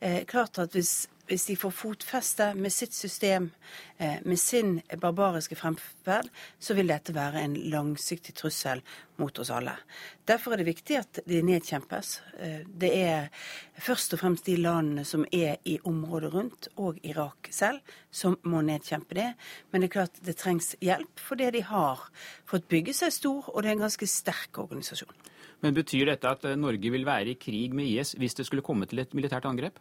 eh, klart at hvis hvis de får fotfeste med sitt system, eh, med sin barbariske fremferd, så vil dette være en langsiktig trussel mot oss alle. Derfor er det viktig at de nedkjempes. Eh, det er først og fremst de landene som er i området rundt, og Irak selv, som må nedkjempe det. Men det er klart det trengs hjelp, fordi de har fått bygge seg stor, og det er en ganske sterk organisasjon. Men Betyr dette at eh, Norge vil være i krig med IS hvis det skulle komme til et militært angrep?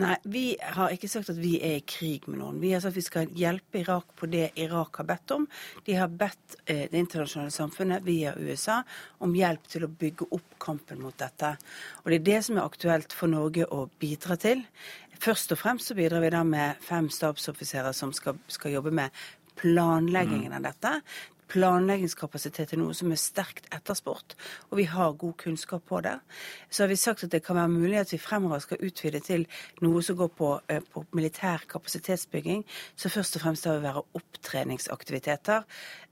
Nei, vi har ikke sagt at vi er i krig med noen. Vi har sagt at vi skal hjelpe Irak på det Irak har bedt om. De har bedt eh, det internasjonale samfunnet via USA om hjelp til å bygge opp kampen mot dette. Og Det er det som er aktuelt for Norge å bidra til. Først og fremst så bidrar vi da med fem stabsoffiserer som skal, skal jobbe med planleggingen av dette planleggingskapasitet er noe som er sterkt etterspurt, og vi har god kunnskap på det. Så har vi sagt at det kan være mulig at vi fremover skal utvide til noe som går på, eh, på militær kapasitetsbygging, så først og fremst vil være opptreningsaktiviteter.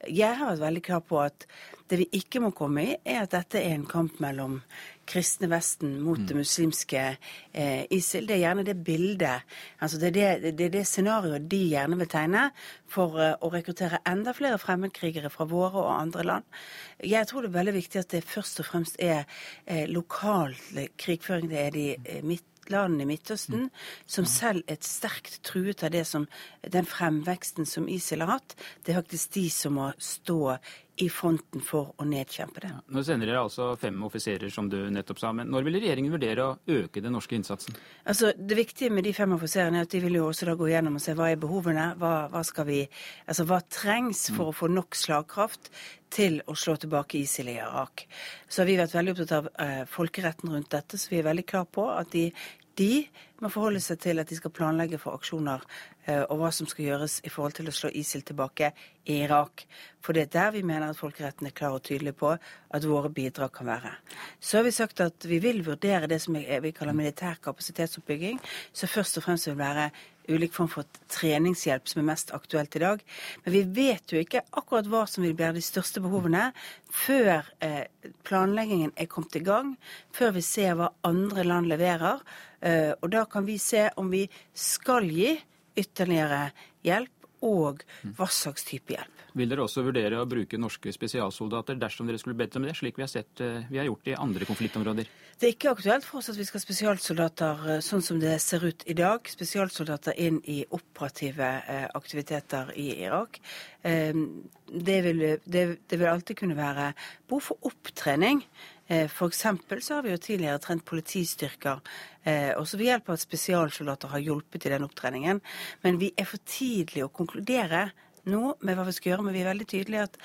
Jeg har vært veldig klar på at det vi ikke må komme i, er at dette er en kamp mellom kristne Vesten mot det mm. muslimske eh, ISIL. Det er gjerne det bildet, altså det er det, det, det scenarioet de gjerne vil tegne for eh, å rekruttere enda flere fremmedkrigere fra våre og andre land. Jeg tror det er veldig viktig at det først og fremst er eh, lokal krigføring. Det er de eh, midt landene i Midtøsten, som selv er sterkt truet av det som, den fremveksten som ISIL har hatt. Det er faktisk de som må stå i fronten for å nedkjempe det. Ja, nå sender dere altså fem offiserer, som du nettopp sa. Men når vil regjeringen vurdere å øke den norske innsatsen? Altså, Det viktige med de fem offiserene er at de vil jo også da gå gjennom og se hva er behovene. Hva, hva skal vi, altså hva trengs for å få nok slagkraft til å slå tilbake ISIL i Irak. Så har vi vært veldig opptatt av eh, folkeretten rundt dette, så vi er veldig klar på at de de må forholde seg til at de skal planlegge for aksjoner eh, og hva som skal gjøres i forhold til å slå ISIL tilbake i Irak. For det er der vi mener at folkeretten er klar og tydelig på at våre bidrag kan være. Så har vi sagt at vi vil vurdere det som vi kaller militær kapasitetsoppbygging, som først og fremst vil være ulik form for treningshjelp som er mest aktuelt i dag. Men vi vet jo ikke akkurat hva som vil bli de største behovene før eh, planleggingen er kommet i gang, før vi ser hva andre land leverer. Eh, og da kan vi se om vi skal gi ytterligere hjelp, og hva slags type hjelp. Vil dere også vurdere å bruke norske spesialsoldater dersom dere skulle bedt om det, slik vi har sett eh, vi har gjort i andre konfliktområder? Det er ikke aktuelt for oss at vi skal ha spesialsoldater eh, sånn som det ser ut i dag. Spesialsoldater inn i operative aktiviteter i Irak. Det vil, det, det vil alltid kunne være behov for opptrening For eksempel så har vi jo tidligere trent politistyrker, også ved hjelp av at spesialsoldater har hjulpet i den opptreningen. Men vi er for tidlig å konkludere nå med hva vi skal gjøre, men vi er veldig tydelige at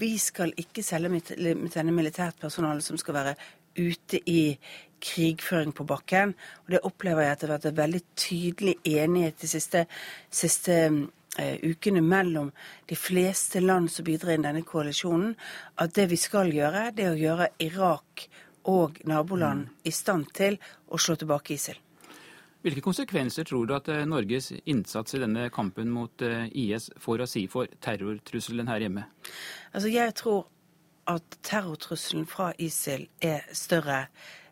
vi skal ikke selge denne militært personale som skal være ute i krigføring på bakken. Og det opplever jeg at det har vært en veldig tydelig enighet de siste, siste ukene mellom de fleste land som bidrar i denne koalisjonen, at det vi skal gjøre, det er å gjøre Irak og naboland i stand til å slå tilbake ISIL. Hvilke konsekvenser tror du at eh, Norges innsats i denne kampen mot eh, IS får å si for terrortrusselen her hjemme? Altså, jeg tror at terrortrusselen fra ISIL er større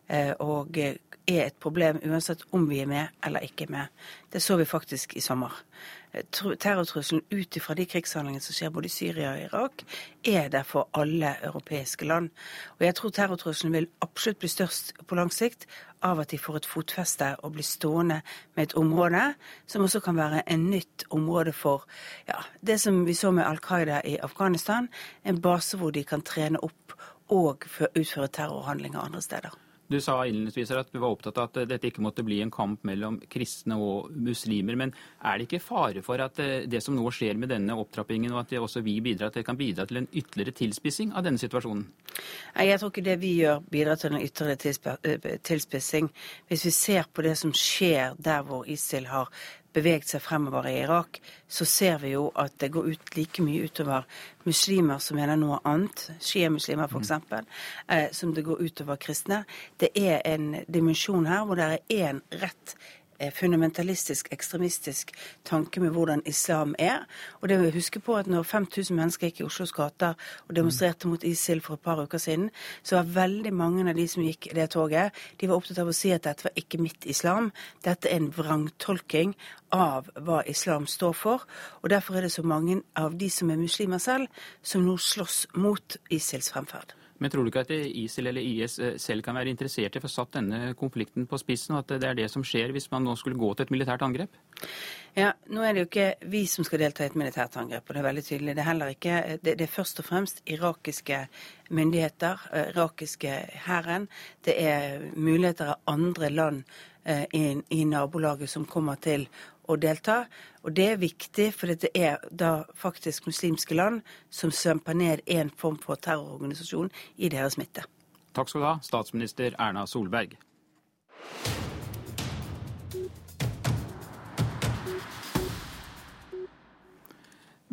eh, og er et problem uansett om vi er med eller ikke med. Det så vi faktisk i sommer. Terrortrusselen ut ifra de krigshandlingene som skjer både i Syria og Irak, er der for alle europeiske land. Og jeg tror terrortrusselen vil absolutt bli størst på lang sikt av at de får et fotfeste og blir stående med et område som også kan være en nytt område for ja, det som vi så med Al Qaida i Afghanistan, en base hvor de kan trene opp og utføre terrorhandlinger andre steder. Du sa innledningsvis at du var opptatt av at dette ikke måtte bli en kamp mellom kristne og muslimer. Men er det ikke fare for at eh, det som nå skjer med denne opptrappingen, og at det også vi bidrar, det kan bidra til en ytterligere tilspissing av denne situasjonen? Nei, Jeg tror ikke det vi gjør bidrar til en ytterligere eh, tilspissing. Hvis vi ser på det som skjer der hvor ISIL har beveget seg fremover i Irak, så ser vi jo at det går ut like mye utover muslimer som mener noe annet, sjiamuslimer f.eks., mm. eh, som det går utover kristne. Det er en dimensjon her hvor det er én rett fundamentalistisk, ekstremistisk tanke med hvordan islam er. Og det vi huske på at når 5000 mennesker gikk i Oslos gater og demonstrerte mot ISIL for et par uker siden, så var veldig mange av de som gikk det toget, de var opptatt av å si at dette var ikke mitt islam. Dette er en vrangtolking av hva islam står for. Og derfor er det så mange av de som er muslimer selv, som nå slåss mot ISILs fremferd. Men tror du ikke at ISIL eller IS eh, selv kan være interessert i å få satt denne konflikten på spissen, og at det er det som skjer hvis man nå skulle gå til et militært angrep? Ja, Nå er det jo ikke vi som skal delta i et militært angrep, og det er veldig tydelig. Det er heller ikke, det, det er først og fremst irakiske myndigheter, eh, irakiske hæren. Det er muligheter av andre land eh, i, i nabolaget som kommer til å delta. Og det er viktig, for det er da faktisk muslimske land som sømper ned en form for terrororganisasjon i deres midte. Takk skal du ha, statsminister Erna Solberg.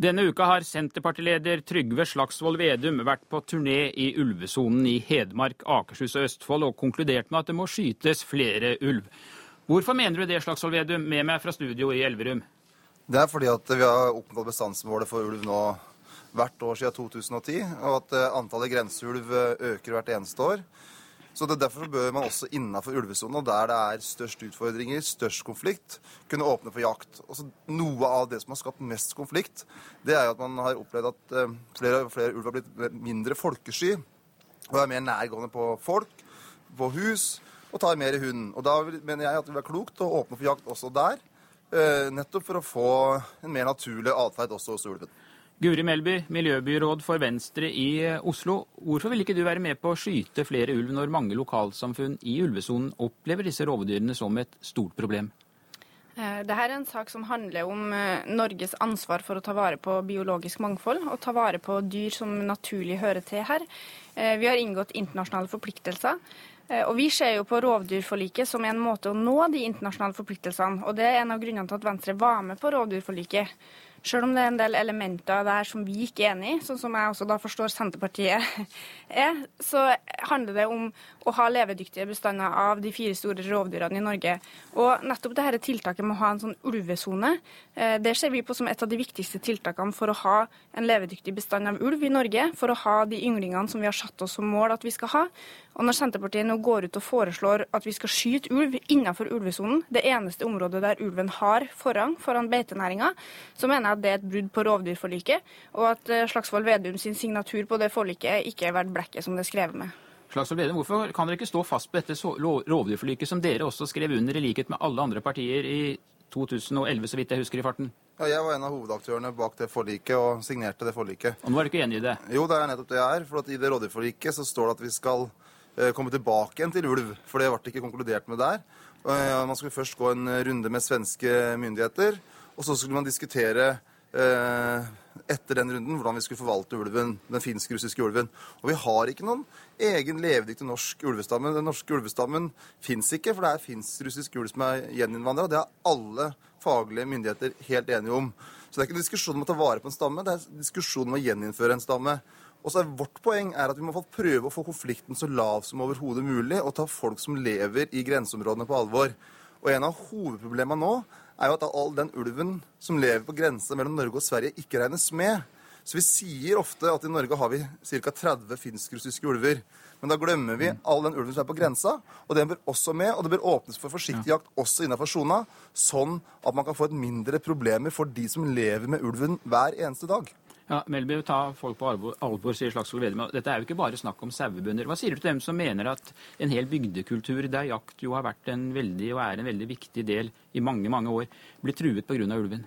Denne uka har Senterpartileder Trygve Slagsvold Vedum vært på turné i ulvesonen i Hedmark, Akershus og Østfold og konkludert med at det må skytes flere ulv. Hvorfor mener du det, Slagsvold Vedum, med meg fra studio i Elverum? Det er fordi at vi har oppnådd bestandsmålet for ulv nå hvert år siden 2010, og at eh, antallet grenseulv eh, øker hvert eneste år. Så det er Derfor bør man også innenfor ulvesonen, der det er størst utfordringer, størst konflikt, kunne åpne for jakt. Også noe av det som har skapt mest konflikt, det er jo at man har opplevd at eh, flere og flere ulv har blitt mindre folkesky og er mer nærgående på folk, på hus og tar mer hund. Og Da mener jeg at det vil være klokt å åpne for jakt også der, eh, nettopp for å få en mer naturlig atferd også hos ulven. Guri Melby, miljøbyråd for Venstre i eh, Oslo. Hvorfor vil ikke du være med på å skyte flere ulv når mange lokalsamfunn i ulvesonen opplever disse rovdyrene som et stort problem? Eh, Dette er en sak som handler om Norges ansvar for å ta vare på biologisk mangfold og ta vare på dyr som naturlig hører til her. Vi har inngått internasjonale forpliktelser. Eh, og Vi ser jo på rovdyrforliket som en måte å nå de internasjonale forpliktelsene. og Det er en av grunnene til at Venstre var med på rovdyrforliket. Selv om det er en del elementer der som vi ikke er enig i, sånn som jeg også da forstår Senterpartiet er, så handler det om å ha levedyktige bestander av de fire store rovdyrene i Norge. Og nettopp dette tiltaket med å ha en sånn ulvesone, eh, det ser vi på som et av de viktigste tiltakene for å ha en levedyktig bestand av ulv i Norge, for å ha de ynglingene som vi har satt oss som mål at vi skal ha. Og når Senterpartiet nå går ut og foreslår at vi skal skyte ulv innenfor ulvesonen, det eneste området der ulven har forrang foran beitenæringa, så mener jeg at det er et brudd på rovdyrforliket, og at eh, Slagsvold Vedum sin signatur på det forliket ikke er verdt blekket som det er skrevet med. Slagsvold Vedum, Hvorfor kan dere ikke stå fast på dette rovdyrforliket som dere også skrev under, i likhet med alle andre partier i 2011, så vidt jeg husker i farten? Ja, jeg var en av hovedaktørene bak det forliket og signerte det forliket. Og nå er du ikke enig i det? Jo, det er nettopp det jeg er. For i det rovdyrforliket så står det at vi skal eh, komme tilbake igjen til ulv, for det ble ikke konkludert med der. Eh, Man skulle først gå en runde med svenske myndigheter, og så skulle man diskutere eh, etter den runden hvordan vi skulle forvalte ulven, den finsk-russiske ulven. Og vi har ikke noen egen levedyktig norsk ulvestamme. Den norske ulvestammen fins ikke, for det er finsk-russisk ulv som er gjeninnvandra. Det er alle faglige myndigheter helt enige om. Så det er ikke en diskusjon om å ta vare på en stamme, det er en diskusjon om å gjeninnføre en stamme. Og så er Vårt poeng er at vi må prøve å få konflikten så lav som overhodet mulig, og ta folk som lever i grenseområdene på alvor. Og En av hovedproblemene nå er jo at all den ulven som lever på grensa mellom Norge og Sverige, ikke regnes med. Så vi sier ofte at i Norge har vi ca. 30 finsk-russiske ulver. Men da glemmer vi all den ulven som er på grensa, og den bør også med. Og det bør åpnes for forsiktig jakt også innenfor sona, sånn at man kan få et mindre problemer for de som lever med ulven hver eneste dag. Ja, Melby, ta folk på alvor, sier Slagsvold Vedum. Dette er jo ikke bare snakk om sauebønder. Hva sier du til dem som mener at en hel bygdekultur der jakt jo har vært en veldig og er en veldig viktig del i mange, mange år, blir truet pga. ulven?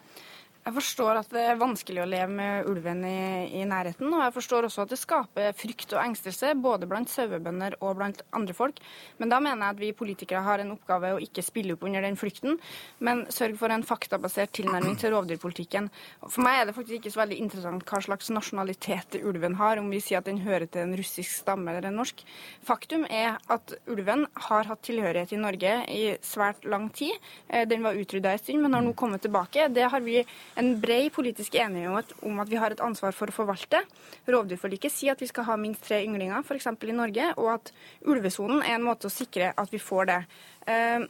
Jeg forstår at det er vanskelig å leve med ulven i, i, nærheten, og jeg forstår også at det skaper frykt og engstelse både blant sauebønder og blant andre folk. Men da mener jeg at vi politikere har en oppgave å ikke spille opp under den flykten, men sørge for en faktabasert tilnærming til rovdyrpolitikken. For meg er det faktisk ikke så veldig interessant hva slags nasjonalitet ulven har, om vi sier at den hører til en russisk stamme eller en norsk. Faktum er at ulven har hatt tilhørighet i Norge i svært lang tid. Eh, den var utrydda en stund, men har nå kommet tilbake. Det har vi en bred politisk enighet om at vi har et ansvar for å forvalte. Rovdyrforliket sier at vi skal ha minst tre ynglinger, f.eks. i Norge, og at ulvesonen er en måte å sikre at vi får det. Eh,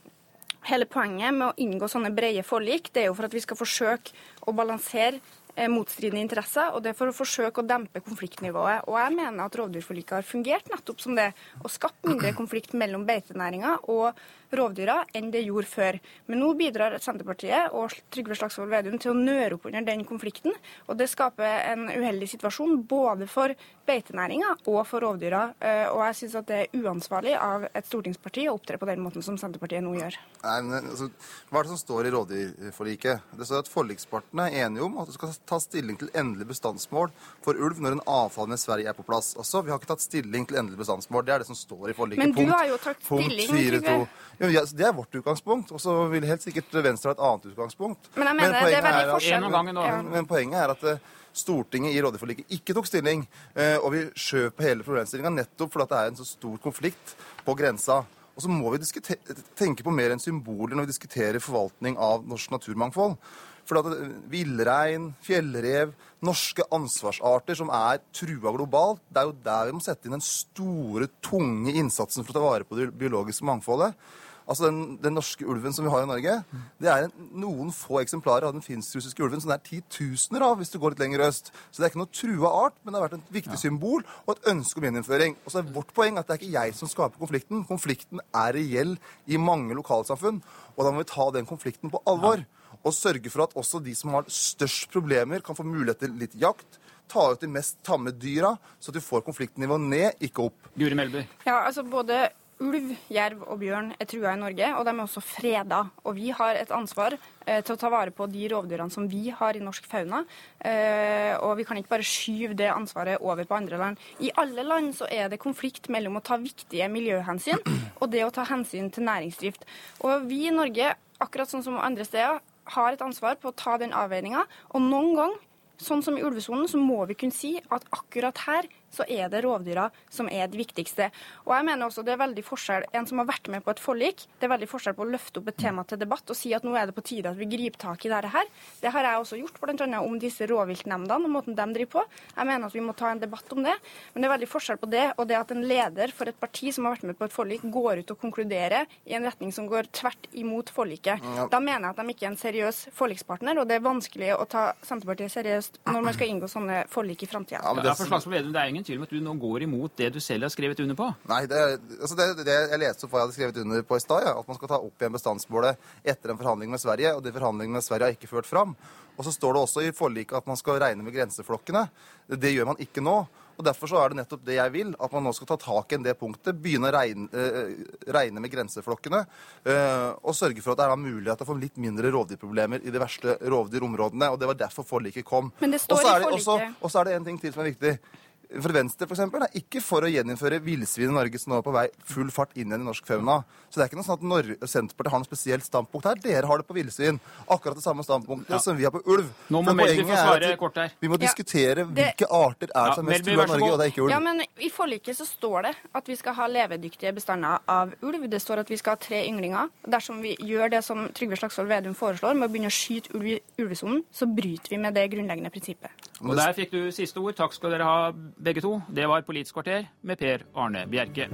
hele poenget med å inngå sånne brede forlik, det er jo for at vi skal forsøke å balansere eh, motstridende interesser, og det er for å forsøke å dempe konfliktnivået. Og jeg mener at rovdyrforliket har fungert nettopp som det, å skape mindre konflikt mellom beitenæringa og rovdyra enn det gjorde før. Men nå bidrar Senterpartiet og Trygve Slagsvold Vedum til å nøre opp under den konflikten. Og det skaper en uheldig situasjon både for beitenæringa og for rovdyra. Eh, og jeg syns det er uansvarlig av et stortingsparti å opptre på den måten som Senterpartiet nå gjør. Nei, men altså, Hva er det som står i rovdyrforliket? Det står at Forlikspartene er enige om at det skal ta stilling til endelig bestandsmål for ulv når en avtale med Sverige er på plass. Altså, Vi har ikke tatt stilling til endelig bestandsmål. Det er det som står i forliket. Men du har jo tatt stilling, Trygve. Ja, det er vårt utgangspunkt. Og så vil helt sikkert Venstre ha et annet utgangspunkt. Men jeg mener, men det er veldig forskjell. Men, men poenget er at eh, Stortinget i rådgivningsforliket ikke tok stilling, eh, og vi skjøv på hele problemstillinga nettopp fordi det er en så stor konflikt på grensa. Og så må vi tenke på mer enn symboler når vi diskuterer forvaltning av norsk naturmangfold. For at eh, Villrein, fjellrev, norske ansvarsarter som er trua globalt, det er jo der vi må sette inn den store, tunge innsatsen for å ta vare på det biologiske mangfoldet. Altså den, den, norske ulven som vi har i Norge, det er en, noen få eksemplarer av den finsk-russiske ulven som det er titusener av hvis du går litt lenger øst. Så det er ikke noe trua art, men det har vært et viktig ja. symbol og et ønske om gjeninnføring. Og så er vårt poeng at det er ikke jeg som skaper konflikten. Konflikten er reell i mange lokalsamfunn, og da må vi ta den konflikten på alvor. Og sørge for at også de som har størst problemer, kan få mulighet til litt jakt ta ut de mest tamme dyra, så at du får konfliktnivået ned, ikke opp. Guri Melby. Ja, altså både Ulv, jerv og bjørn er trua i Norge, og de er også freda. Og vi har et ansvar eh, til å ta vare på de rovdyrene som vi har i norsk fauna. Eh, og vi kan ikke bare skyve det ansvaret over på andre land. I alle land så er det konflikt mellom å ta viktige miljøhensyn og det å ta hensyn til næringsdrift. Og vi i Norge, akkurat sånn som andre steder, har et ansvar på å ta den avveininga. Og noen gang, sånn som i ulvesonen, så må vi kunne si at akkurat her så er det rovdyra som er de viktigste. Og jeg mener også det er veldig forskjell, En som har vært med på et forlik, det er veldig forskjell på å løfte opp et tema til debatt og si at nå er det på tide at vi griper tak i dette her. Det har jeg også gjort, bl.a. om disse rovviltnemndene og måten de driver på. Jeg mener at vi må ta en debatt om det. Men det er veldig forskjell på det og det at en leder for et parti som har vært med på et forlik, går ut og konkluderer i en retning som går tvert imot forliket. Ja. Da mener jeg at de ikke er en seriøs forlikspartner, og det er vanskelig å ta Senterpartiet seriøst når man skal inngå sånne forlik i framtida. Ja, det, det er ingen tvil om at du nå går imot det du selv har skrevet under på? Nei, det, altså det, det jeg leste opp hva jeg hadde skrevet under på i stad, ja, at man skal ta opp igjen bestandsmålet etter en forhandling med Sverige. Og de forhandlingene med Sverige har ikke ført fram. Og så står det også i forliket at man skal regne med grenseflokkene. Det gjør man ikke nå. Og Derfor så er det nettopp det jeg vil, at man nå skal ta tak i det punktet. Begynne å regne, eh, regne med grenseflokkene. Eh, og sørge for at det er mulighet til å få litt mindre rovdyrproblemer i de verste rovdyrområdene. og Det var derfor forliket kom. Men det står i forliket. Og så er det en ting til som er viktig for Venstre for eksempel, er ikke for å gjeninnføre villsvin i Norge som nå er på vei full fart inn igjen i norsk fauna. Så det er ikke noe sånn at Norge, Senterpartiet har noe spesielt standpunkt her. Dere har det på villsvin. Akkurat det samme standpunktet Ja. som vi har på ulv. Nå må Melby poenget få er svare at kort her. Vi må Ja, diskutere det- hvilke arter er Ja, som er mest trua i Norge, og det er ikke ulv. Ja, men I forliket så står det at vi skal ha levedyktige bestander av ulv. Det står at vi skal ha tre ynglinger. Dersom vi gjør det som Trygve Slagsvold Vedum foreslår, med å begynne å skyte ulv i ulvesonen, så bryter vi med det grunnleggende prinsippet. Og Der fikk du siste ord. Takk skal dere ha, begge to. Det var Politisk kvarter med Per Arne Bjerke.